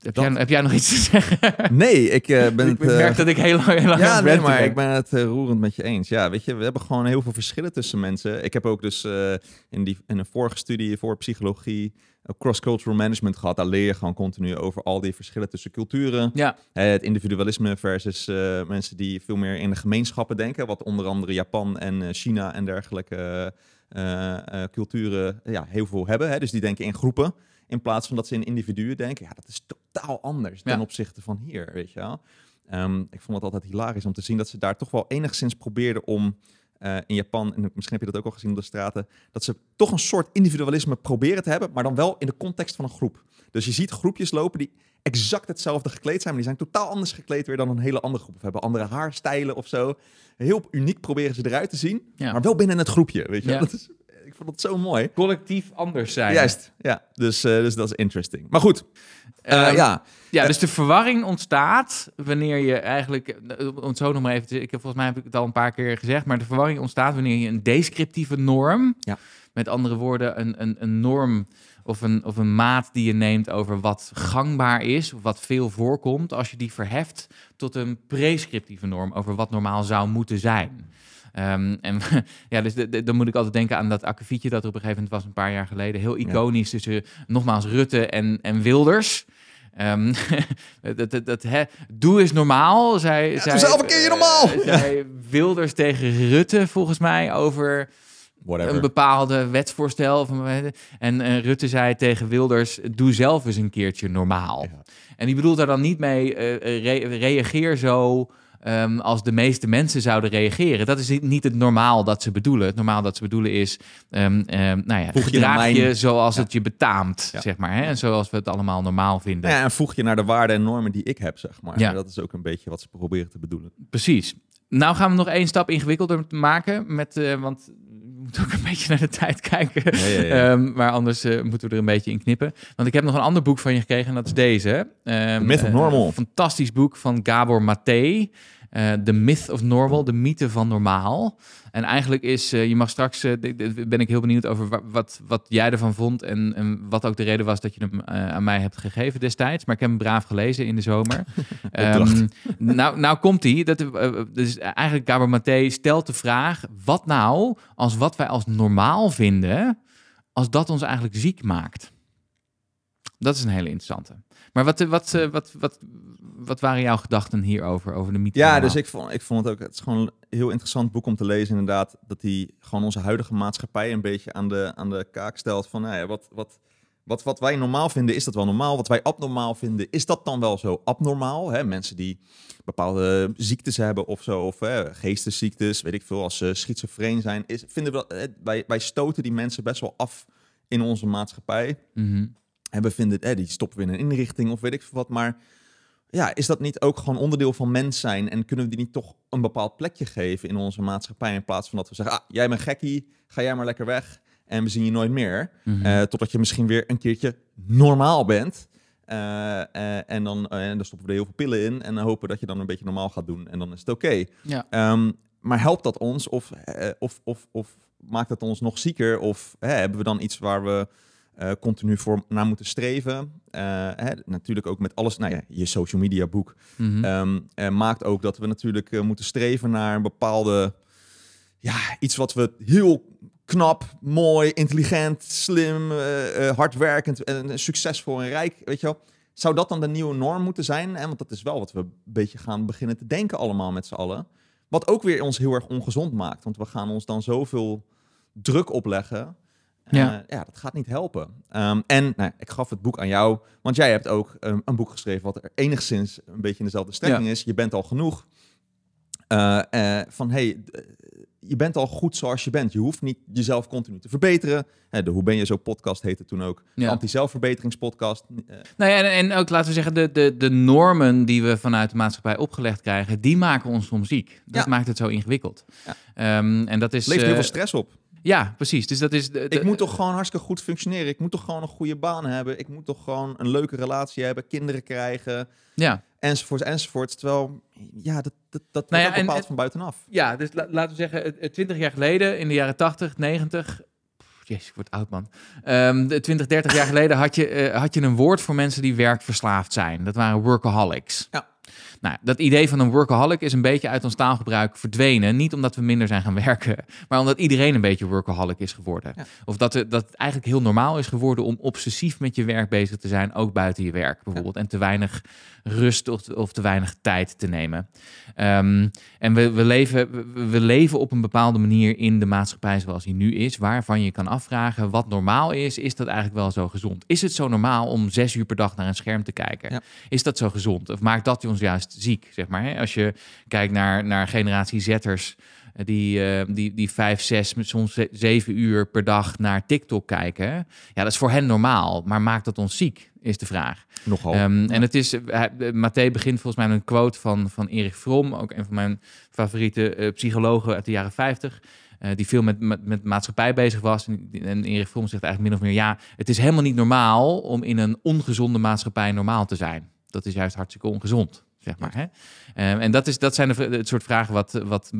[SPEAKER 4] Heb,
[SPEAKER 5] Dat-
[SPEAKER 4] jij, heb jij nog iets te zeggen?
[SPEAKER 5] Nee, ik eh, ben
[SPEAKER 4] ik
[SPEAKER 5] het... eh,
[SPEAKER 4] merk dat ik heel lang, heel lang
[SPEAKER 5] ja, nee, maar
[SPEAKER 4] ben.
[SPEAKER 5] ik ben het eh, roerend met je eens. Ja, weet je, we hebben gewoon heel veel verschillen tussen mensen. Ik heb ook dus eh, in, die, in een vorige studie voor psychologie cross-cultural management gehad. Daar leer je gewoon continu over al die verschillen tussen culturen.
[SPEAKER 4] Ja,
[SPEAKER 5] Eh, het individualisme versus eh, mensen die veel meer in de gemeenschappen denken. Wat onder andere Japan en eh, China en dergelijke eh, eh, culturen ja, heel veel hebben. Hè? Dus die denken in groepen. In plaats van dat ze in individuen denken. Ja, dat is totaal anders ten
[SPEAKER 4] Ja.
[SPEAKER 5] opzichte van hier, weet je wel. Ehm, ik vond het altijd hilarisch om te zien dat ze daar toch wel enigszins probeerden om eh, in Japan, en misschien heb je dat ook al gezien op de straten, dat ze toch een soort individualisme proberen te hebben, maar dan wel in de context van een groep. Dus je ziet groepjes lopen die exact hetzelfde gekleed zijn, maar die zijn totaal anders gekleed weer dan een hele andere groep. Of hebben andere haarstijlen of zo. Heel uniek proberen ze eruit te zien,
[SPEAKER 4] Ja.
[SPEAKER 5] maar wel binnen het groepje, weet je.
[SPEAKER 4] Ja.
[SPEAKER 5] Dat is, ik vond het zo mooi.
[SPEAKER 4] collectief anders zijn.
[SPEAKER 5] Juist, ja. Dus, eh, dus dat is interesting. Maar goed, eh,
[SPEAKER 4] Ehm,
[SPEAKER 5] ja.
[SPEAKER 4] Ja, dus de verwarring ontstaat wanneer je eigenlijk, eh, om het zo nog maar even ik heb volgens mij heb ik het al een paar keer gezegd, maar de verwarring ontstaat wanneer je een descriptieve norm,
[SPEAKER 5] Ja.
[SPEAKER 4] met andere woorden, een, een, een norm of een, of een maat die je neemt over wat gangbaar is, of wat veel voorkomt, als je die verheft tot een prescriptieve norm over wat normaal zou moeten zijn. Ehm, en ja, dus de- de- dan moet ik altijd denken aan dat akkefietje dat er op een gegeven moment was, een paar jaar geleden. Heel iconisch tussen, nogmaals, Rutte en, en Wilders. Ehm, dat, dat, dat, hè, doe eens normaal,
[SPEAKER 5] doe
[SPEAKER 4] zei,
[SPEAKER 5] zelf een normaal.
[SPEAKER 4] eh, zei Wilders tegen Rutte, volgens mij, over
[SPEAKER 5] Whatever.
[SPEAKER 4] een bepaalde wetsvoorstel. Van, en eh, Rutte zei tegen Wilders, doe zelf eens een keertje normaal.
[SPEAKER 5] Ja.
[SPEAKER 4] En die bedoelt daar dan niet mee, eh, re- reageer zo ehm, als de meeste mensen zouden reageren. Dat is niet- het normaal dat ze bedoelen. Het normaal dat ze bedoelen is, ehm, nou ja,
[SPEAKER 5] Voeg je naar
[SPEAKER 4] je
[SPEAKER 5] mijn-
[SPEAKER 4] zoals
[SPEAKER 5] Ja.
[SPEAKER 4] het je betaamt,
[SPEAKER 5] Ja.
[SPEAKER 4] zeg maar. Hè? En zoals we het allemaal normaal vinden.
[SPEAKER 5] Nou ja, en voeg je naar de waarden en normen die ik heb, zeg maar.
[SPEAKER 4] Ja.
[SPEAKER 5] Dat is ook een beetje wat ze proberen te bedoelen.
[SPEAKER 4] Precies. Nou gaan we nog één stap ingewikkelder maken, met, eh, want we moeten ook een beetje naar de tijd kijken.
[SPEAKER 5] Ja, ja, ja.
[SPEAKER 4] Ehm, maar anders eh, moeten we er een beetje in knippen. Want ik heb nog een ander boek van je gekregen en dat is deze. Ehm,
[SPEAKER 5] The Myth of
[SPEAKER 4] eh,
[SPEAKER 5] Normal.
[SPEAKER 4] een fantastisch boek van Gabor Maté. Eh The Myth of Normal, de mythe van normaal. En eigenlijk is, eh, je mag straks, eh, ben ik heel benieuwd over wa- wat, wat jij ervan vond en, en wat ook de reden was dat je hem eh, aan mij hebt gegeven destijds. Maar ik heb hem braaf gelezen in de zomer. Ehm, nou, nou komt hij. Dat, eh, dus eigenlijk Gabor Maté stelt de vraag, wat nou als wat wij als normaal vinden, als dat ons eigenlijk ziek maakt? Dat is een hele interessante. Maar wat, eh, wat, eh, wat, wat, wat waren jouw gedachten hierover, over de mythe?
[SPEAKER 5] Ja, dus ik vond, ik vond het ook, het is gewoon een heel interessant boek om te lezen inderdaad, dat hij gewoon onze huidige maatschappij een beetje aan de, aan de kaak stelt van, nou ja, wat, wat, wat, wat wij normaal vinden, is dat wel normaal? Wat wij abnormaal vinden, is dat dan wel zo abnormaal? Hè? Mensen die bepaalde ziektes hebben of zo, of hè, geestesziektes, weet ik veel, als ze schizofreen zijn, is, vinden we dat, wij, wij stoten die mensen best wel af in onze maatschappij.
[SPEAKER 4] Mhm.
[SPEAKER 5] En we vinden, eh, die stoppen we in een inrichting of weet ik veel wat. Maar ja, is dat niet ook gewoon onderdeel van mens zijn? En kunnen we die niet toch een bepaald plekje geven in onze maatschappij? In plaats van dat we zeggen, ah, jij bent gekkie, ga jij maar lekker weg. En we zien je nooit meer.
[SPEAKER 4] Mhm.
[SPEAKER 5] Eh, totdat je misschien weer een keertje normaal bent. Eh, eh, en, dan, en dan stoppen we er heel veel pillen in. En dan hopen dat je dan een beetje normaal gaat doen. En dan is het oké.
[SPEAKER 4] ja.
[SPEAKER 5] Ehm, maar helpt dat ons of, of, of, of maakt het ons nog zieker? Of hè, hebben we dan iets waar we eh, continu voor naar moeten streven? Eh, hè, natuurlijk ook met alles, nou ja, je social media boek
[SPEAKER 4] Mhm.
[SPEAKER 5] ehm, eh, maakt ook dat we natuurlijk moeten streven naar een bepaalde, ja, iets wat we heel knap, mooi, intelligent, slim, hardwerkend en succesvol en rijk, weet je wel. Zou dat dan de nieuwe norm moeten zijn? En want dat is wel wat we een beetje gaan beginnen te denken allemaal met z'n allen. Wat ook weer ons heel erg ongezond maakt. Want we gaan ons dan zoveel druk opleggen.
[SPEAKER 4] Ja.
[SPEAKER 5] Ja, ja dat gaat niet helpen. Ehm, en nou, ik gaf het boek aan jou, want jij hebt ook um, een boek geschreven wat er enigszins een beetje in dezelfde strekking
[SPEAKER 4] Ja.
[SPEAKER 5] is. Je bent al genoeg. Eh, eh, van hey, je bent al goed zoals je bent. Je hoeft niet jezelf continu te verbeteren. Hè, de Hoe ben je zo podcast heette toen ook.
[SPEAKER 4] Ja.
[SPEAKER 5] anti-zelfverbeteringspodcast. Eh,
[SPEAKER 4] Nou ja, en, en ook laten we zeggen, de, de, de normen die we vanuit de maatschappij opgelegd krijgen, die maken ons soms ziek. Dat
[SPEAKER 5] Ja.
[SPEAKER 4] maakt het zo ingewikkeld.
[SPEAKER 5] Ja.
[SPEAKER 4] Ehm, en dat is.
[SPEAKER 5] levert heel
[SPEAKER 4] eh,
[SPEAKER 5] veel stress op.
[SPEAKER 4] ja, precies. Dus dat is. De, de-
[SPEAKER 5] Ik moet toch gewoon hartstikke goed functioneren. Ik moet toch gewoon een goede baan hebben. Ik moet toch gewoon een leuke relatie hebben. Kinderen krijgen.
[SPEAKER 4] Ja.
[SPEAKER 5] Enzovoorts, enzovoorts. Terwijl, ja, dat, dat, dat
[SPEAKER 4] Nou ja,
[SPEAKER 5] bepaald
[SPEAKER 4] en-
[SPEAKER 5] van buitenaf.
[SPEAKER 4] Ja, dus la- laten we zeggen, 20 jaar geleden, in de jaren 80, 90. pff, Jezus, ik word oud man. Ehm, de 20, 30 jaar geleden had je, eh, had je een woord voor mensen die werkverslaafd zijn. Dat waren workaholics.
[SPEAKER 5] Ja.
[SPEAKER 4] Nou, dat idee van een workaholic is een beetje uit ons taalgebruik verdwenen. Niet omdat we minder zijn gaan werken, maar omdat iedereen een beetje workaholic is geworden.
[SPEAKER 5] Ja.
[SPEAKER 4] Of dat, het- dat het eigenlijk heel normaal is geworden om obsessief met je werk bezig te zijn, ook buiten je werk bijvoorbeeld. En te weinig rust of, of te weinig tijd te nemen. Ehm, en we, we, leven, we, we leven op een bepaalde manier in de maatschappij zoals die nu is, waarvan je kan afvragen wat normaal is. Is dat eigenlijk wel zo gezond? Is het zo normaal om zes uur per dag naar een scherm te kijken?
[SPEAKER 5] Ja.
[SPEAKER 4] Is dat zo gezond? Of maakt dat ons juist ziek, zeg maar? Hè? Als je kijkt naar, naar generatie Zetters, eh, die, eh, die, die vijf, zes, soms ze- zeven uur per dag naar TikTok kijken. Ja, dat is voor hen normaal, maar maakt dat ons ziek, is de vraag.
[SPEAKER 5] Nogal.
[SPEAKER 4] Ehm, En het is, uh, uh, Mathé begint volgens mij met een quote van, van Erich Fromm, ook een van mijn favoriete eh, psychologen uit de jaren 50. eh, die veel met, met, met maatschappij bezig was. En, en Erich Fromm zegt eigenlijk min of meer: ja, het is helemaal niet normaal om in een ongezonde maatschappij normaal te zijn. Dat is juist hartstikke ongezond, zeg maar. Hè? Ehm, en dat, is, dat zijn de, het soort vragen wat, wat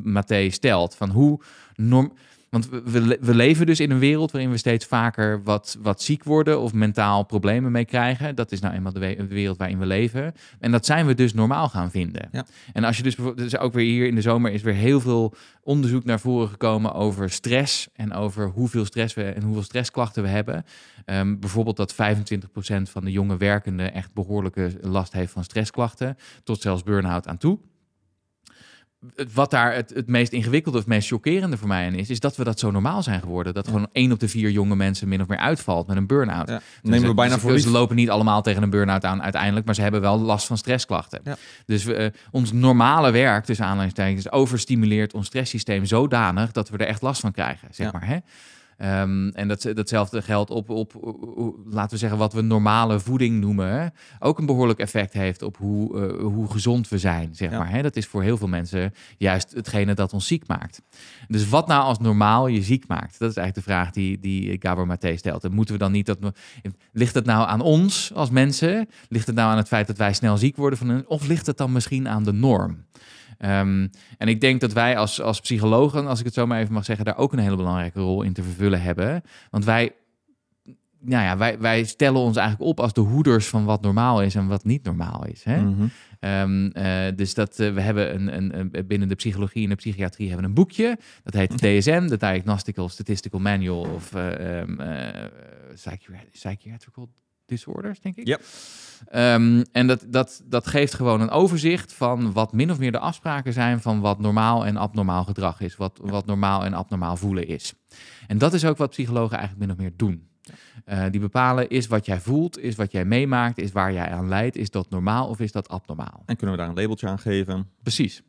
[SPEAKER 4] stelt. Van hoe norm, Want we, we, le- we leven dus in een wereld waarin we steeds vaker wat, wat ziek worden of mentaal problemen mee krijgen. Dat is nou eenmaal de, we- de wereld waarin we leven. En dat zijn we dus normaal gaan vinden.
[SPEAKER 5] Ja.
[SPEAKER 4] En als je dus bijvoorbeeld, dus ook weer hier in de zomer is weer heel veel onderzoek naar voren gekomen over stress en over hoeveel stress we en hoeveel stressklachten we hebben. Ehm, bijvoorbeeld dat 25% van de jonge werkenden echt behoorlijke last heeft van stressklachten, tot zelfs burn-out aan toe. Wat daar het, het meest ingewikkelde of het meest chockerende voor mij aan is, is dat we dat zo normaal zijn geworden. Dat gewoon één op de vier jonge mensen min of meer uitvalt met een burn-out.
[SPEAKER 5] Ja.
[SPEAKER 4] Dus
[SPEAKER 5] Nemen we
[SPEAKER 4] ze-
[SPEAKER 5] bijna
[SPEAKER 4] ze-
[SPEAKER 5] voor
[SPEAKER 4] Ze lopen niet allemaal tegen een burn-out aan uiteindelijk, maar ze hebben wel last van stressklachten.
[SPEAKER 5] Ja.
[SPEAKER 4] Dus we, eh, ons normale werk, tussen aanhalingstekens, overstimuleert ons stresssysteem zodanig dat we er echt last van krijgen, zeg maar. Hè? Ehm, en dat, datzelfde geldt op, op, op, laten we zeggen, wat we normale voeding noemen. Hè? Ook een behoorlijk effect heeft op hoe, eh, hoe gezond we zijn, zeg
[SPEAKER 5] Ja.
[SPEAKER 4] maar. Hè? Dat is voor heel veel mensen juist hetgene dat ons ziek maakt. Dus wat nou als normaal je ziek maakt? Dat is eigenlijk de vraag die, die Gabor Maté stelt. En moeten we dan niet dat... Ligt het nou aan ons als mensen? Ligt het nou aan het feit dat wij snel ziek worden? Van een, of ligt het dan misschien aan de norm? Ehm, en ik denk dat wij als, als psychologen, als ik het zo maar even mag zeggen, daar ook een hele belangrijke rol in te vervullen hebben. Want wij, nou ja, wij, wij stellen ons eigenlijk op als de hoeders van wat normaal is en wat niet normaal is. Hè?
[SPEAKER 5] Mhm.
[SPEAKER 4] Ehm, eh, dus dat, eh, we hebben een, een, een- binnen de psychologie en de psychiatrie hebben we een boekje. Dat heet DSM, de Diagnostical Statistical Manual of Psychi- Psychiatrical Disorders, denk ik.
[SPEAKER 5] Ja.
[SPEAKER 4] Ehm, en dat, dat, dat geeft gewoon een overzicht van wat min of meer de afspraken zijn van wat normaal en abnormaal gedrag is. Wat, wat normaal en abnormaal voelen is. En dat is ook wat psychologen eigenlijk min of meer doen. Eh, die bepalen is wat jij voelt, is wat jij meemaakt, is waar jij aan leidt. Is dat normaal of is dat abnormaal?
[SPEAKER 5] En kunnen we daar een labeltje aan geven?
[SPEAKER 4] Precies.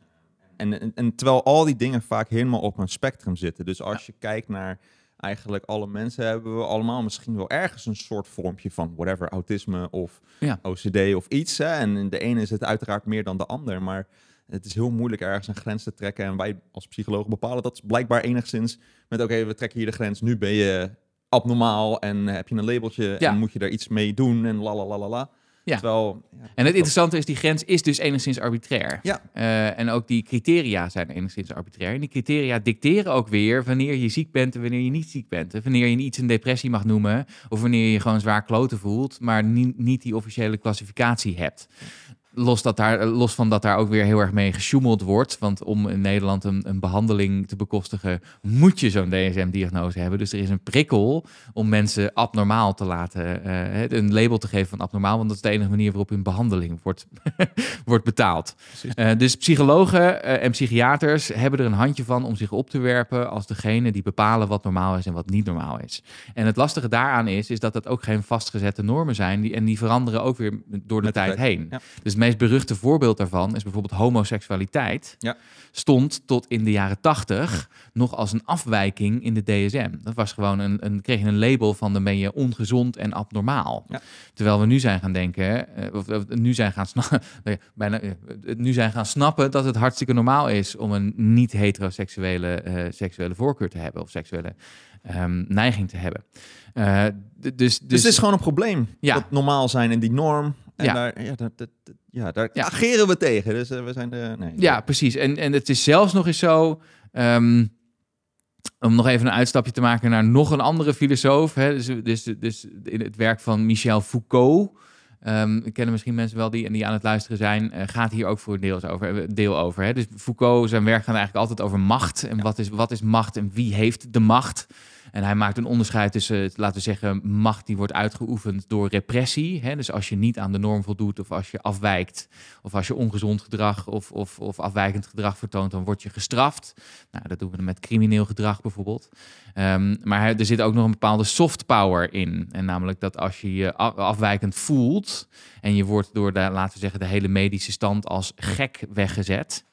[SPEAKER 5] En, en, en terwijl al die dingen vaak helemaal op een spectrum zitten. Dus als je kijkt naar eigenlijk alle mensen, hebben we allemaal misschien wel ergens een soort vormpje van whatever, autisme of
[SPEAKER 4] Ja.
[SPEAKER 5] OCD of iets. Hè? En de ene is het uiteraard meer dan de ander. Maar het is heel moeilijk ergens een grens te trekken. En wij als psychologen bepalen dat blijkbaar enigszins met oké, we trekken hier de grens. Nu ben je abnormaal en heb je een labeltje
[SPEAKER 4] Ja.
[SPEAKER 5] en moet je daar iets mee doen en la la la la la.
[SPEAKER 4] Ja.
[SPEAKER 5] Terwijl, ja,
[SPEAKER 4] En het interessante is, die grens is dus enigszins arbitrair.
[SPEAKER 5] Ja.
[SPEAKER 4] Eh, en ook die criteria zijn enigszins arbitrair. En die criteria dicteren ook weer wanneer je ziek bent en wanneer je niet ziek bent. En wanneer je iets een depressie mag noemen, of wanneer je je gewoon zwaar kloten voelt, maar niet, niet die officiële klassificatie hebt. Los, dat daar, los van dat daar ook weer heel erg mee gesjoemeld wordt. Want om in Nederland een, een behandeling te bekostigen, moet je zo'n DSM-diagnose hebben. Dus er is een prikkel om mensen abnormaal te laten, eh, een label te geven van abnormaal. Want dat is de enige manier waarop hun behandeling wordt, wordt betaald. Eh, dus psychologen eh, en psychiaters hebben er een handje van om zich op te werpen als degene die bepalen wat normaal is en wat niet normaal is. En het lastige daaraan is, is dat dat ook geen vastgezette normen zijn. Die, en die veranderen ook weer door de
[SPEAKER 5] Met
[SPEAKER 4] tijd heen.
[SPEAKER 5] ja.
[SPEAKER 4] Dus meest beruchte voorbeeld daarvan is bijvoorbeeld homoseksualiteit.
[SPEAKER 5] Ja.
[SPEAKER 4] Stond tot in de jaren tachtig nog als een afwijking in de DSM. Dat was gewoon een, een kreeg je een label van dan ben je ongezond en abnormaal.
[SPEAKER 5] Ja.
[SPEAKER 4] Terwijl we nu zijn gaan denken, eh, of, of nu zijn gaan snappen, bijna, eh, nu zijn gaan snappen dat het hartstikke normaal is om een niet heteroseksuele eh, seksuele voorkeur te hebben of seksuele ehm, neiging te hebben. Dus, dus,
[SPEAKER 5] Dus het is gewoon een probleem.
[SPEAKER 4] Ja.
[SPEAKER 5] Dat normaal zijn in die norm. En
[SPEAKER 4] Ja.
[SPEAKER 5] daar, ja, dat, dat, ja, daar
[SPEAKER 4] Ja.
[SPEAKER 5] ageren we tegen. Dus eh, we zijn de. Nee.
[SPEAKER 4] Ja, precies. En, en het is zelfs nog eens zo. ehm, om nog even een uitstapje te maken naar nog een andere filosoof. Hè, dus, dus, dus in het werk van Michel Foucault. ehm kennen misschien mensen wel die, die aan het luisteren zijn. eh, gaat hier ook voor een deel over. eh, Deel over hè. Dus Foucault, zijn werk gaat eigenlijk altijd over macht. En wat, is, wat is macht en wie heeft de macht? En hij maakt een onderscheid tussen, laten we zeggen, macht die wordt uitgeoefend door repressie. Hè? Dus als je niet aan de norm voldoet of als je afwijkt of als je ongezond gedrag of, of, of afwijkend gedrag vertoont, dan word je gestraft. Nou, dat doen we met crimineel gedrag bijvoorbeeld. Ehm, maar er zit ook nog een bepaalde soft power in. En namelijk dat als je je afwijkend voelt en je wordt door de, laten we zeggen, de hele medische stand als gek weggezet.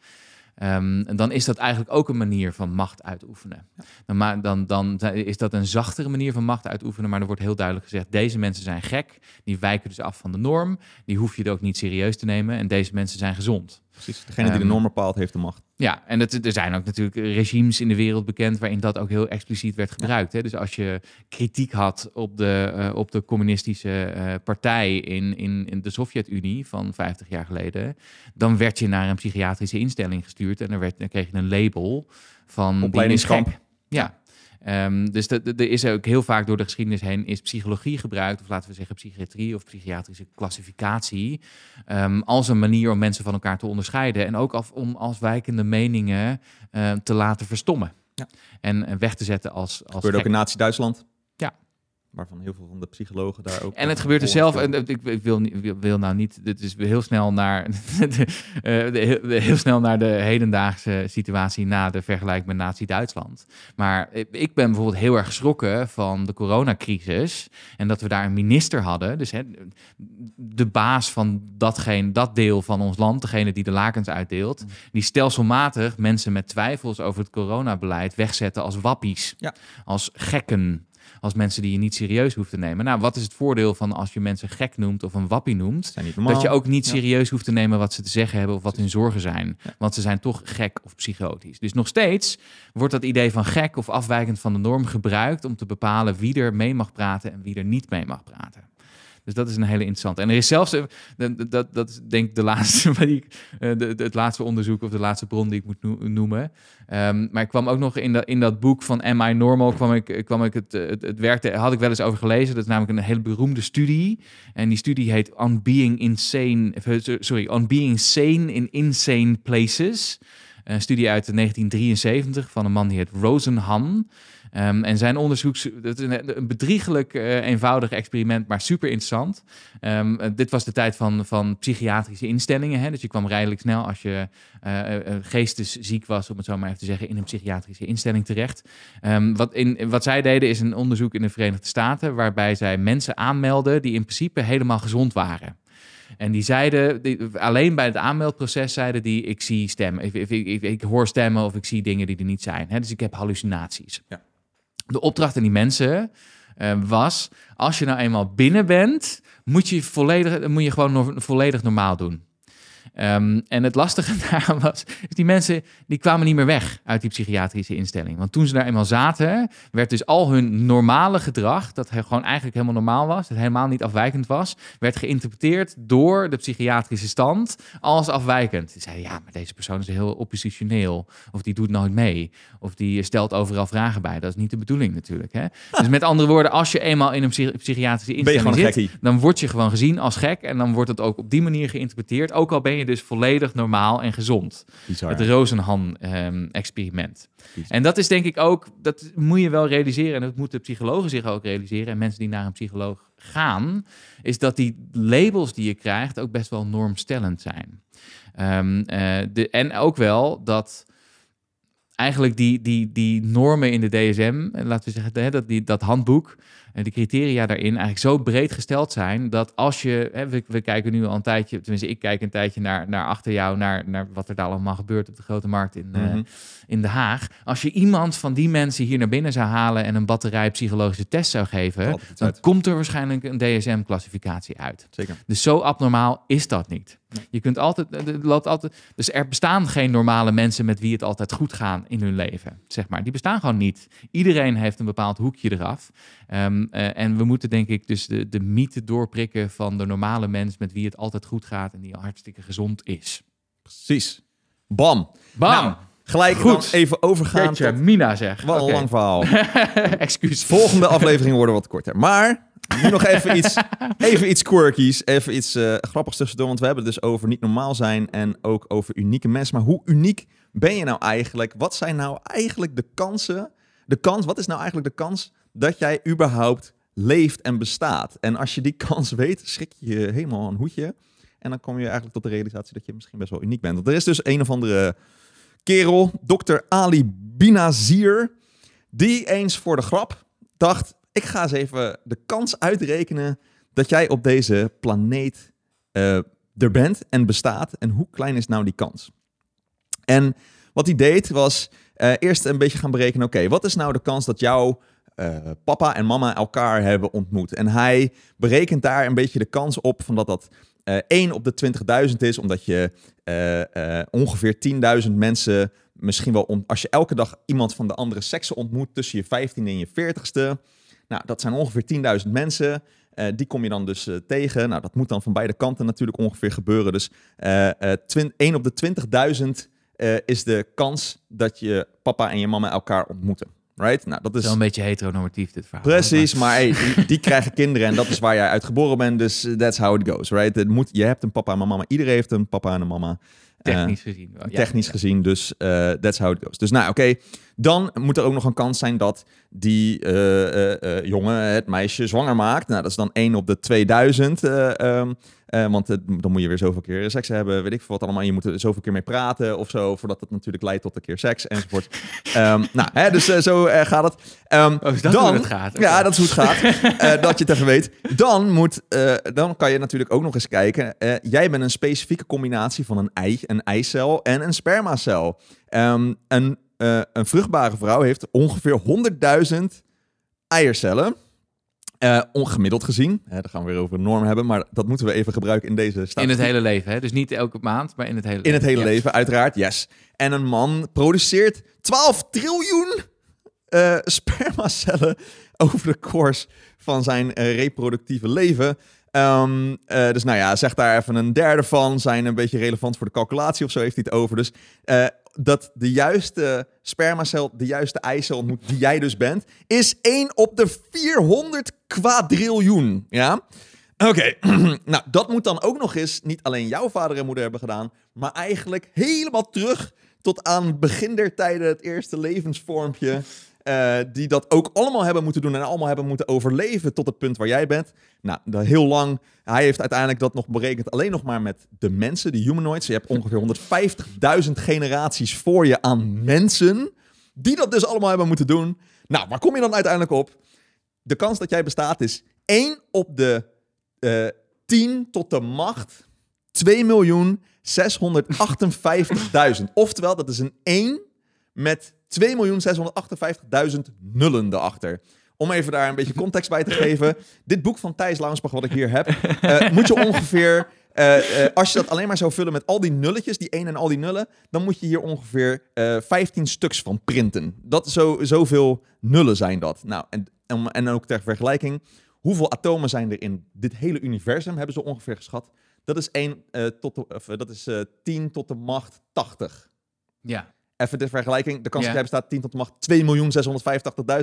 [SPEAKER 4] Ehm, dan is dat eigenlijk ook een manier van macht uitoefenen. Dan, dan, dan is dat een zachtere manier van macht uitoefenen, maar er wordt heel duidelijk gezegd: deze mensen zijn gek, die wijken dus af van de norm, die hoef je er ook niet serieus te nemen en deze mensen zijn gezond.
[SPEAKER 5] Precies. Degene die de
[SPEAKER 4] Ehm,
[SPEAKER 5] norm bepaalt, heeft de macht.
[SPEAKER 4] Ja, en het, er zijn ook natuurlijk regimes in de wereld bekend waarin dat ook heel expliciet werd gebruikt. Hè? Dus als je kritiek had op de, eh, op de communistische eh, partij in, in, in de Sovjet-Unie van 50 jaar geleden, dan werd je naar een psychiatrische instelling gestuurd en dan, werd, dan kreeg je een label van
[SPEAKER 5] Opleidingskamp.
[SPEAKER 4] Ja. Ehm, dus er is ook heel vaak door de geschiedenis heen is psychologie gebruikt, of laten we zeggen psychiatrie of psychiatrische klassificatie, ehm, als een manier om mensen van elkaar te onderscheiden en ook af, om afwijkende meningen eh, te laten verstommen.
[SPEAKER 5] Ja.
[SPEAKER 4] En weg te zetten als, als
[SPEAKER 5] gebeurde ook
[SPEAKER 4] gek.
[SPEAKER 5] in Nazi-Duitsland. Waarvan heel veel van de psychologen daar ook...
[SPEAKER 4] En het gebeurt er zelf, en ik, ik wil, niet- wil, wil nou niet, dit is heel snel naar de, eh, de- heel- de- heel snel naar de hedendaagse situatie na de vergelijking met Nazi-Duitsland. Maar ik- ik ben bijvoorbeeld heel erg geschrokken van de coronacrisis en dat we daar een minister hadden, dus hè, de baas van datgene, dat deel van ons land, degene die de lakens uitdeelt, die stelselmatig mensen met twijfels over het coronabeleid wegzetten als wappies,
[SPEAKER 5] Ja.
[SPEAKER 4] als gekken als mensen die je niet serieus hoeft te nemen. Nou, wat is het voordeel van als je mensen gek noemt of een wappie noemt? Dat je ook niet
[SPEAKER 5] Ja.
[SPEAKER 4] serieus hoeft te nemen wat ze te zeggen hebben of wat hun zorgen zijn. Want ze zijn toch gek of psychotisch. Dus nog steeds wordt dat idee van gek of afwijkend van de norm gebruikt om te bepalen wie er mee mag praten en wie er niet mee mag praten. Dus dat is een hele interessante. En er is zelfs, een- dat, dat, is denk ik de laatste, eh, de, het laatste onderzoek of de laatste bron die ik moet noe- noemen. Ehm, maar ik kwam ook nog in, dat in dat boek van Am I Normal, kwam ik, kwam ik het, het, het had ik wel eens over gelezen. Dat is namelijk een hele beroemde studie. En die studie heet On Being Insane, eh, sorry, On Being Sane in Insane Places. Een studie uit 1973 van een man die heet Rosenhan. Ehm, en zijn onderzoek, is een, bedriegelijk eh, eenvoudig experiment, maar super interessant. Ehm, eh, dit was de tijd van, van psychiatrische instellingen. Hè? Dus je kwam redelijk snel als je eh, geestesziek was, om het zo maar even te zeggen, in een psychiatrische instelling terecht. Ehm, wat, in, wat zij deden is een onderzoek in de Verenigde Staten, waarbij zij mensen aanmelden die in principe helemaal gezond waren. En die zeiden, alleen bij het aanmeldproces zeiden die, ik zie stemmen, ik, ik, ik, ik hoor stemmen of ik zie dingen die er niet zijn. Hè? Dus ik heb hallucinaties.
[SPEAKER 5] Ja.
[SPEAKER 4] De opdracht aan die mensen eh, was, als je nou eenmaal binnen bent, moet je, volledig, moet je gewoon volledig normaal doen. Ehm, en het lastige daaraan was, is die mensen die kwamen niet meer weg uit die psychiatrische instelling. Want toen ze daar eenmaal zaten, werd dus al hun normale gedrag, dat gewoon eigenlijk helemaal normaal was, dat helemaal niet afwijkend was, werd geïnterpreteerd door de psychiatrische stand als afwijkend. Ze zeiden, ja, maar deze persoon is heel oppositioneel, of die doet nooit mee, of die stelt overal vragen bij. Dat is niet de bedoeling natuurlijk. Hè? Dus met andere woorden, als je eenmaal in een psy- psychiatrische instelling zit, dan word je gewoon gezien als gek en dan wordt het ook op die manier geïnterpreteerd. Ook al ben je dus volledig normaal en gezond.
[SPEAKER 5] Bizar.
[SPEAKER 4] Het Rosenhan-experiment.
[SPEAKER 5] Precies.
[SPEAKER 4] en dat is denk ik ook, dat moet je wel realiseren en dat moeten psychologen zich ook realiseren en mensen die naar een psycholoog gaan, is dat die labels die je krijgt ook best wel normstellend zijn. Ehm, eh, de, en ook wel dat eigenlijk die, die, die normen in de DSM, eh, laten we zeggen, hè, dat, die, dat handboek, en de criteria daarin eigenlijk zo breed gesteld zijn dat als je, hè, we, we kijken nu al een tijdje, tenminste ik kijk een tijdje naar, naar achter jou, naar, naar wat er daar allemaal gebeurt op de grote markt in, eh,
[SPEAKER 5] Mhm.
[SPEAKER 4] in Den Haag. Als je iemand van die mensen hier naar binnen zou halen en een batterij psychologische test zou geven,
[SPEAKER 5] Altijd
[SPEAKER 4] dan komt er waarschijnlijk een DSM-classificatie uit.
[SPEAKER 5] Zeker.
[SPEAKER 4] Dus zo abnormaal is dat niet. Je kunt altijd, er loopt altijd, dus er bestaan geen normale mensen met wie het altijd goed gaat in hun leven, zeg maar. Die bestaan gewoon niet. Iedereen heeft een bepaald hoekje eraf. Ehm, eh, en we moeten denk ik dus de, de mythe doorprikken van de normale mens met wie het altijd goed gaat en die hartstikke gezond is.
[SPEAKER 5] Precies. Bam.
[SPEAKER 4] Bam!
[SPEAKER 5] Nou, gelijk
[SPEAKER 4] Goed.
[SPEAKER 5] dan even overgaan
[SPEAKER 4] Jeetje,
[SPEAKER 5] tot...
[SPEAKER 4] Mina zeg.
[SPEAKER 5] Wat een lang verhaal.
[SPEAKER 4] Excuus.
[SPEAKER 5] Volgende aflevering worden wat korter. Maar nu nog even iets, even iets quirkies, even iets eh, grappigs tussendoor. Want we hebben het dus over niet normaal zijn en ook over unieke mensen. Maar hoe uniek ben je nou eigenlijk? Wat zijn nou eigenlijk de kansen? De kans, wat is nou eigenlijk de kans dat jij überhaupt leeft en bestaat? En als je die kans weet, schrik je je helemaal een hoedje. En dan kom je eigenlijk tot de realisatie dat je misschien best wel uniek bent. Want er is dus een of andere kerel, Dr. Ali Binazir, die eens voor de grap dacht: ik ga eens even de kans uitrekenen dat jij op deze planeet eh, er bent en bestaat. En hoe klein is nou die kans? En wat hij deed was eh, eerst een beetje gaan berekenen: oké, wat is nou de kans dat jouw eh, papa en mama elkaar hebben ontmoet? En hij berekent daar een beetje de kans op van dat dat eh 1 op de 20.000 is, omdat je ongeveer 10.000 mensen misschien wel, als je elke dag iemand van de andere sekse ontmoet tussen je 15e en je 40ste, nou, dat zijn ongeveer 10.000 mensen. Eh, die kom je dan dus eh, tegen. Nou, dat moet dan van beide kanten natuurlijk ongeveer gebeuren. Dus eh eh, twin- 1 op de 20.000 eh, is de kans dat je papa en je mama elkaar ontmoeten. Right? Nou, dat is
[SPEAKER 4] Zo een beetje heteronormatief dit verhaal.
[SPEAKER 5] precies. Maar hey, die, die krijgen kinderen en dat is waar jij uit geboren bent. Dus that's how it goes, right? Het moet, je hebt een papa en een mama. Iedereen heeft een papa en een mama.
[SPEAKER 4] Maar
[SPEAKER 5] Eh,
[SPEAKER 4] technisch gezien. wel. Ja,
[SPEAKER 5] technisch
[SPEAKER 4] ja.
[SPEAKER 5] gezien, dus eh, that's how it goes. Dus nou, oké. Dan moet er ook nog een kans zijn dat die eh, jongen het meisje zwanger maakt. Nou, dat is dan 1 op de 2000. eh, eh, want dan moet je weer zoveel keer seks hebben, weet ik veel wat allemaal. Je moet er zoveel keer mee praten of zo, voordat het natuurlijk leidt tot een keer seks enzovoort. Ehm, nou, hè, dus eh, zo eh, gaat het.
[SPEAKER 4] Oh, is dat
[SPEAKER 5] dan,
[SPEAKER 4] hoe het gaat?
[SPEAKER 5] Ja,
[SPEAKER 4] Oké.
[SPEAKER 5] dat is hoe het gaat. Dat je het even weet. Dan, moet, dan kan je natuurlijk ook nog eens kijken. jij bent een specifieke combinatie van een ei, een eicel en een spermacel. Ehm, een, een vruchtbare vrouw heeft ongeveer 100.000 eiercellen. Eh, ongemiddeld gezien. Hè, dan gaan we weer over een norm hebben. Maar dat moeten we even gebruiken in deze
[SPEAKER 4] In
[SPEAKER 5] statistiek.
[SPEAKER 4] het hele leven, hè? Dus niet elke maand, maar in het hele
[SPEAKER 5] In het hele leven, uiteraard, yes. En een man produceert 12 triljoen eh, spermacellen over de course van zijn eh, reproductieve leven. Ehm, eh, dus nou ja, zeg daar even een derde van. Zijn een beetje relevant voor de calculatie of zo heeft hij het over. Dus dat de juiste spermacel, de juiste eicel ontmoet, die jij dus bent, is 1 op de 400 kwadriljoen. Ja? Oké, nou dat moet dan ook nog eens niet alleen jouw vader en moeder hebben gedaan, maar eigenlijk helemaal terug tot aan begin der tijden, het eerste levensvormpje, eh, die dat ook allemaal hebben moeten doen en allemaal hebben moeten overleven tot het punt waar jij bent. Nou, heel lang. Hij heeft uiteindelijk dat nog berekend alleen nog maar met de mensen, de humanoids. Je hebt ongeveer 150.000 generaties voor je aan mensen die dat dus allemaal hebben moeten doen. Nou, waar kom je dan uiteindelijk op? De kans dat jij bestaat is 1 op de eh 10 tot de macht 2.658.000. Oftewel, dat is een 1 met 2.658.000 nullen erachter. Om even daar een beetje context bij te geven. Dit boek van Thijs Launsbach, wat ik hier heb, eh, moet je ongeveer... eh, eh, als je dat alleen maar zou vullen met al die nulletjes, die 1 en al die nullen, dan moet je hier ongeveer eh 15 stuks van printen. Dat zo, zoveel nullen zijn dat. Nou, en, en, en ook ter vergelijking, hoeveel atomen zijn er in dit hele universum, hebben ze ongeveer geschat. Dat is, 1, eh, tot de, of, dat is eh 10 tot de macht 80.
[SPEAKER 4] Ja.
[SPEAKER 5] Even de vergelijking, de kans dat jij bestaat 10 tot de macht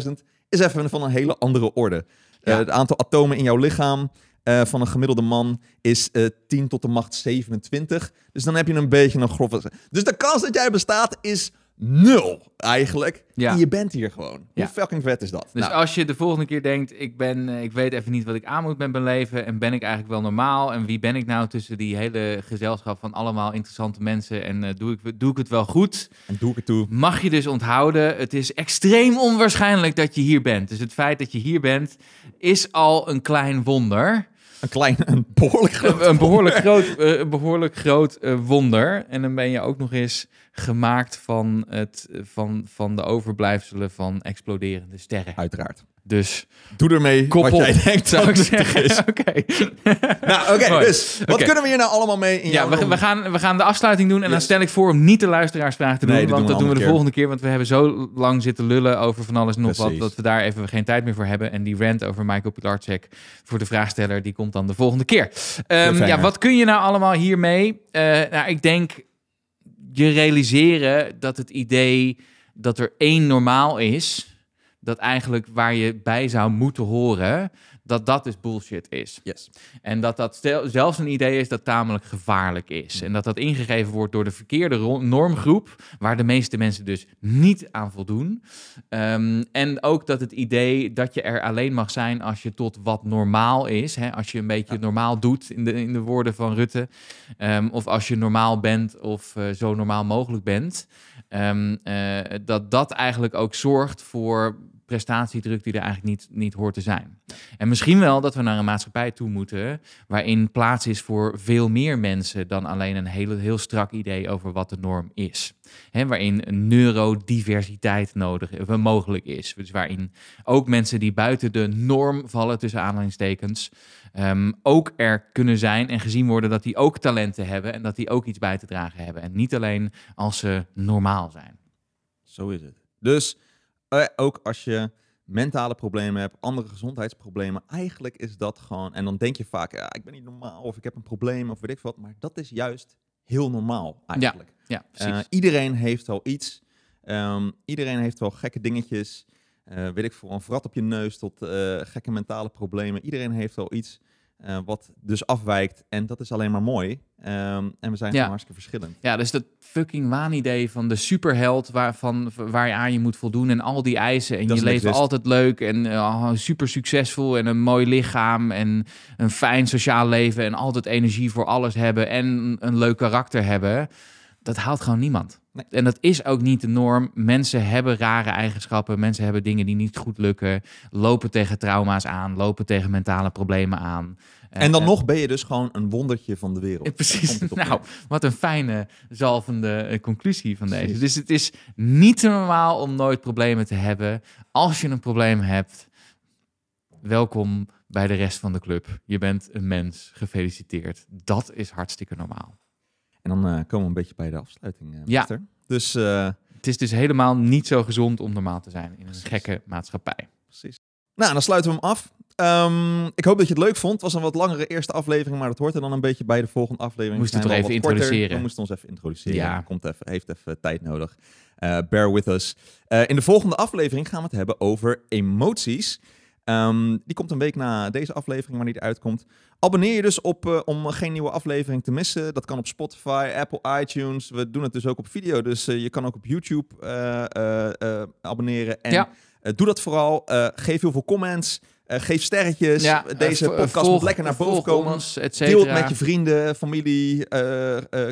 [SPEAKER 5] 2.685.000 is even van een hele andere orde. Eh, het aantal atomen in jouw lichaam eh, van een gemiddelde man is eh 10 tot de macht 27. Dus dan heb je een beetje een grove... Dus de kans dat jij bestaat is nul, eigenlijk.
[SPEAKER 4] Ja.
[SPEAKER 5] En je bent hier gewoon.
[SPEAKER 4] Ja.
[SPEAKER 5] Hoe fucking vet is dat?
[SPEAKER 4] Dus
[SPEAKER 5] Nou,
[SPEAKER 4] als je de volgende keer denkt, ik, ben, eh, ik weet even niet wat ik aan moet met mijn leven en ben ik eigenlijk wel normaal en wie ben ik nou tussen die hele gezelschap van allemaal interessante mensen en eh, doe, ik, doe ik het wel goed?
[SPEAKER 5] en doe ik het toe.
[SPEAKER 4] Mag je dus onthouden, het is extreem onwaarschijnlijk dat je hier bent. Dus het feit dat je hier bent is al een klein wonder.
[SPEAKER 5] Een klein, een behoorlijk groot...
[SPEAKER 4] Een, een behoorlijk groot, eh, behoorlijk groot wonder. En dan ben je ook nog eens gemaakt van, het, van, van de overblijfselen van exploderende sterren.
[SPEAKER 5] Uiteraard.
[SPEAKER 4] Dus
[SPEAKER 5] Doe ermee
[SPEAKER 4] Koppel,
[SPEAKER 5] wat jij denkt
[SPEAKER 4] zou ik
[SPEAKER 5] is.
[SPEAKER 4] zeggen. Oké.
[SPEAKER 5] Nou, oké, dus wat kunnen we hier nou allemaal mee in
[SPEAKER 4] Ja,
[SPEAKER 5] jouw
[SPEAKER 4] we, gaan, we gaan de afsluiting doen. En dan stel ik voor om niet de luisteraarsvraag te doen.
[SPEAKER 5] Nee,
[SPEAKER 4] want
[SPEAKER 5] doen
[SPEAKER 4] dat doen we de volgende keer. Want we hebben zo lang zitten lullen over van alles en nog wat. Dat we daar even geen tijd meer voor hebben. En die rant over Michael Pilarczyk voor de vraagsteller, die komt dan de volgende keer. Ehm, ja, wat kun je nou allemaal hiermee? Eh, nou, ik denk je realiseren dat het idee dat er één normaal is, dat eigenlijk waar je bij zou moeten horen, dat dat dus bullshit is.
[SPEAKER 5] Yes.
[SPEAKER 4] En dat dat stel- zelfs een idee is dat tamelijk gevaarlijk is. En dat dat ingegeven wordt door de verkeerde ro- normgroep, waar de meeste mensen dus niet aan voldoen. Ehm, en ook dat het idee dat je er alleen mag zijn als je tot wat normaal is. Hè, als je een beetje normaal doet, in de, in de woorden van Rutte. Ehm, of als je normaal bent of eh, zo normaal mogelijk bent. Ehm, eh, dat dat eigenlijk ook zorgt voor prestatiedruk die er eigenlijk niet, niet hoort te zijn. En misschien wel dat we naar een maatschappij toe moeten waarin plaats is voor veel meer mensen dan alleen een hele, heel strak idee over wat de norm is. Hè, waarin neurodiversiteit nodig, of mogelijk is. Dus waarin ook mensen die buiten de norm vallen, tussen aanhalingstekens, ehm, ook er kunnen zijn en gezien worden dat die ook talenten hebben en dat die ook iets bij te dragen hebben. En niet alleen als ze normaal zijn.
[SPEAKER 5] Zo is het. Dus eh, ook als je mentale problemen hebt, andere gezondheidsproblemen, eigenlijk is dat gewoon. En dan denk je vaak, ja, ik ben niet normaal of ik heb een probleem of weet ik wat. Maar dat is juist heel normaal eigenlijk.
[SPEAKER 4] Ja, precies.
[SPEAKER 5] Eh, iedereen heeft wel iets. Ehm, iedereen heeft wel gekke dingetjes. eh, weet ik veel, een vrat op je neus tot eh, gekke mentale problemen. Iedereen heeft wel iets eh, wat dus afwijkt en dat is alleen maar mooi. Ehm, en we zijn
[SPEAKER 4] Ja.
[SPEAKER 5] gewoon hartstikke verschillend.
[SPEAKER 4] Ja, dus dat fucking waanidee van de superheld waarvan, waar je aan je moet voldoen en al die eisen. En je leven
[SPEAKER 5] exist.
[SPEAKER 4] altijd leuk en eh, super succesvol en een mooi lichaam en een fijn sociaal leven en altijd energie voor alles hebben en een leuk karakter hebben. Dat haalt gewoon niemand.
[SPEAKER 5] Nee.
[SPEAKER 4] En dat is ook niet de norm. Mensen hebben rare eigenschappen. Mensen hebben dingen die niet goed lukken. Lopen tegen trauma's aan. Lopen tegen mentale problemen aan.
[SPEAKER 5] En dan
[SPEAKER 4] Eh,
[SPEAKER 5] nog ben je dus gewoon een wondertje van de wereld.
[SPEAKER 4] Precies. Nou, wat een fijne, zalvende eh, conclusie van deze.
[SPEAKER 5] Precies.
[SPEAKER 4] Dus het is niet normaal om nooit problemen te hebben. Als je een probleem hebt, welkom bij de rest van de club. Je bent een mens. Gefeliciteerd. Dat is hartstikke normaal.
[SPEAKER 5] En dan eh, komen we een beetje bij de afsluiting, eh
[SPEAKER 4] Ja.
[SPEAKER 5] Dus eh,
[SPEAKER 4] Het is dus helemaal niet zo gezond om normaal te zijn in een
[SPEAKER 5] Precies.
[SPEAKER 4] gekke maatschappij.
[SPEAKER 5] precies. Nou, dan sluiten we hem af. Ehm, ik hoop dat je het leuk vond. Het was een wat langere eerste aflevering, maar dat hoort er dan een beetje bij de volgende aflevering.
[SPEAKER 4] Moesten
[SPEAKER 5] We
[SPEAKER 4] het
[SPEAKER 5] wel
[SPEAKER 4] even
[SPEAKER 5] korter.
[SPEAKER 4] introduceren.
[SPEAKER 5] We moesten ons even introduceren.
[SPEAKER 4] Ja.
[SPEAKER 5] Komt even, heeft even tijd nodig. Bear with us. In de volgende aflevering gaan we het hebben over emoties. Ehm, die komt een week na deze aflevering, wanneer die uitkomt. Abonneer je dus op eh, om geen nieuwe aflevering te missen. Dat kan op Spotify, Apple, iTunes. We doen het dus ook op video, dus eh, je kan ook op YouTube eh, abonneren. En
[SPEAKER 4] Ja.
[SPEAKER 5] doe dat vooral. Geef heel veel comments. Geef sterretjes. Deze podcast
[SPEAKER 4] volg-
[SPEAKER 5] moet lekker naar boven komen.
[SPEAKER 4] Ons,
[SPEAKER 5] Deel het met je vrienden, familie,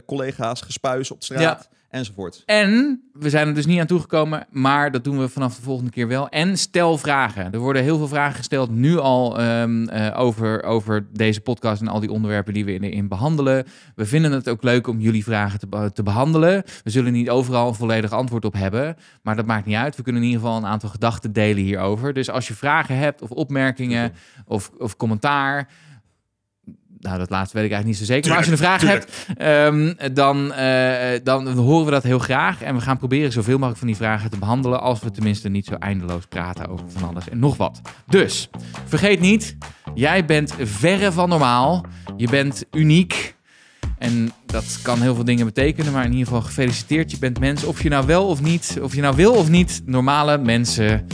[SPEAKER 5] collega's, gespuis op de straat
[SPEAKER 4] Ja.
[SPEAKER 5] Enzovoort.
[SPEAKER 4] En we zijn er dus niet aan toegekomen, maar dat doen we vanaf de volgende keer wel. En stel vragen. Er worden heel veel vragen gesteld nu al eh, over, over deze podcast en al die onderwerpen die we in, in behandelen. We vinden het ook leuk om jullie vragen te, te behandelen. We zullen niet overal een volledig antwoord op hebben, maar dat maakt niet uit. We kunnen in ieder geval een aantal gedachten delen hierover. Dus als je vragen hebt of opmerkingen of, of commentaar. Nou, dat laatste weet ik eigenlijk niet zo zeker. maar als je een vraag hebt, ehm, dan, eh, dan horen we dat heel graag. En we gaan proberen zoveel mogelijk van die vragen te behandelen. Als we tenminste niet zo eindeloos praten over van alles en nog wat. Dus, vergeet niet, jij bent verre van normaal. Je bent uniek. En dat kan heel veel dingen betekenen. Maar in ieder geval gefeliciteerd. Je bent mens. Of je nou wel of niet, of je nou wil of niet. Normale mensen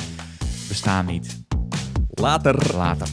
[SPEAKER 4] bestaan niet.
[SPEAKER 5] Later.
[SPEAKER 4] Later.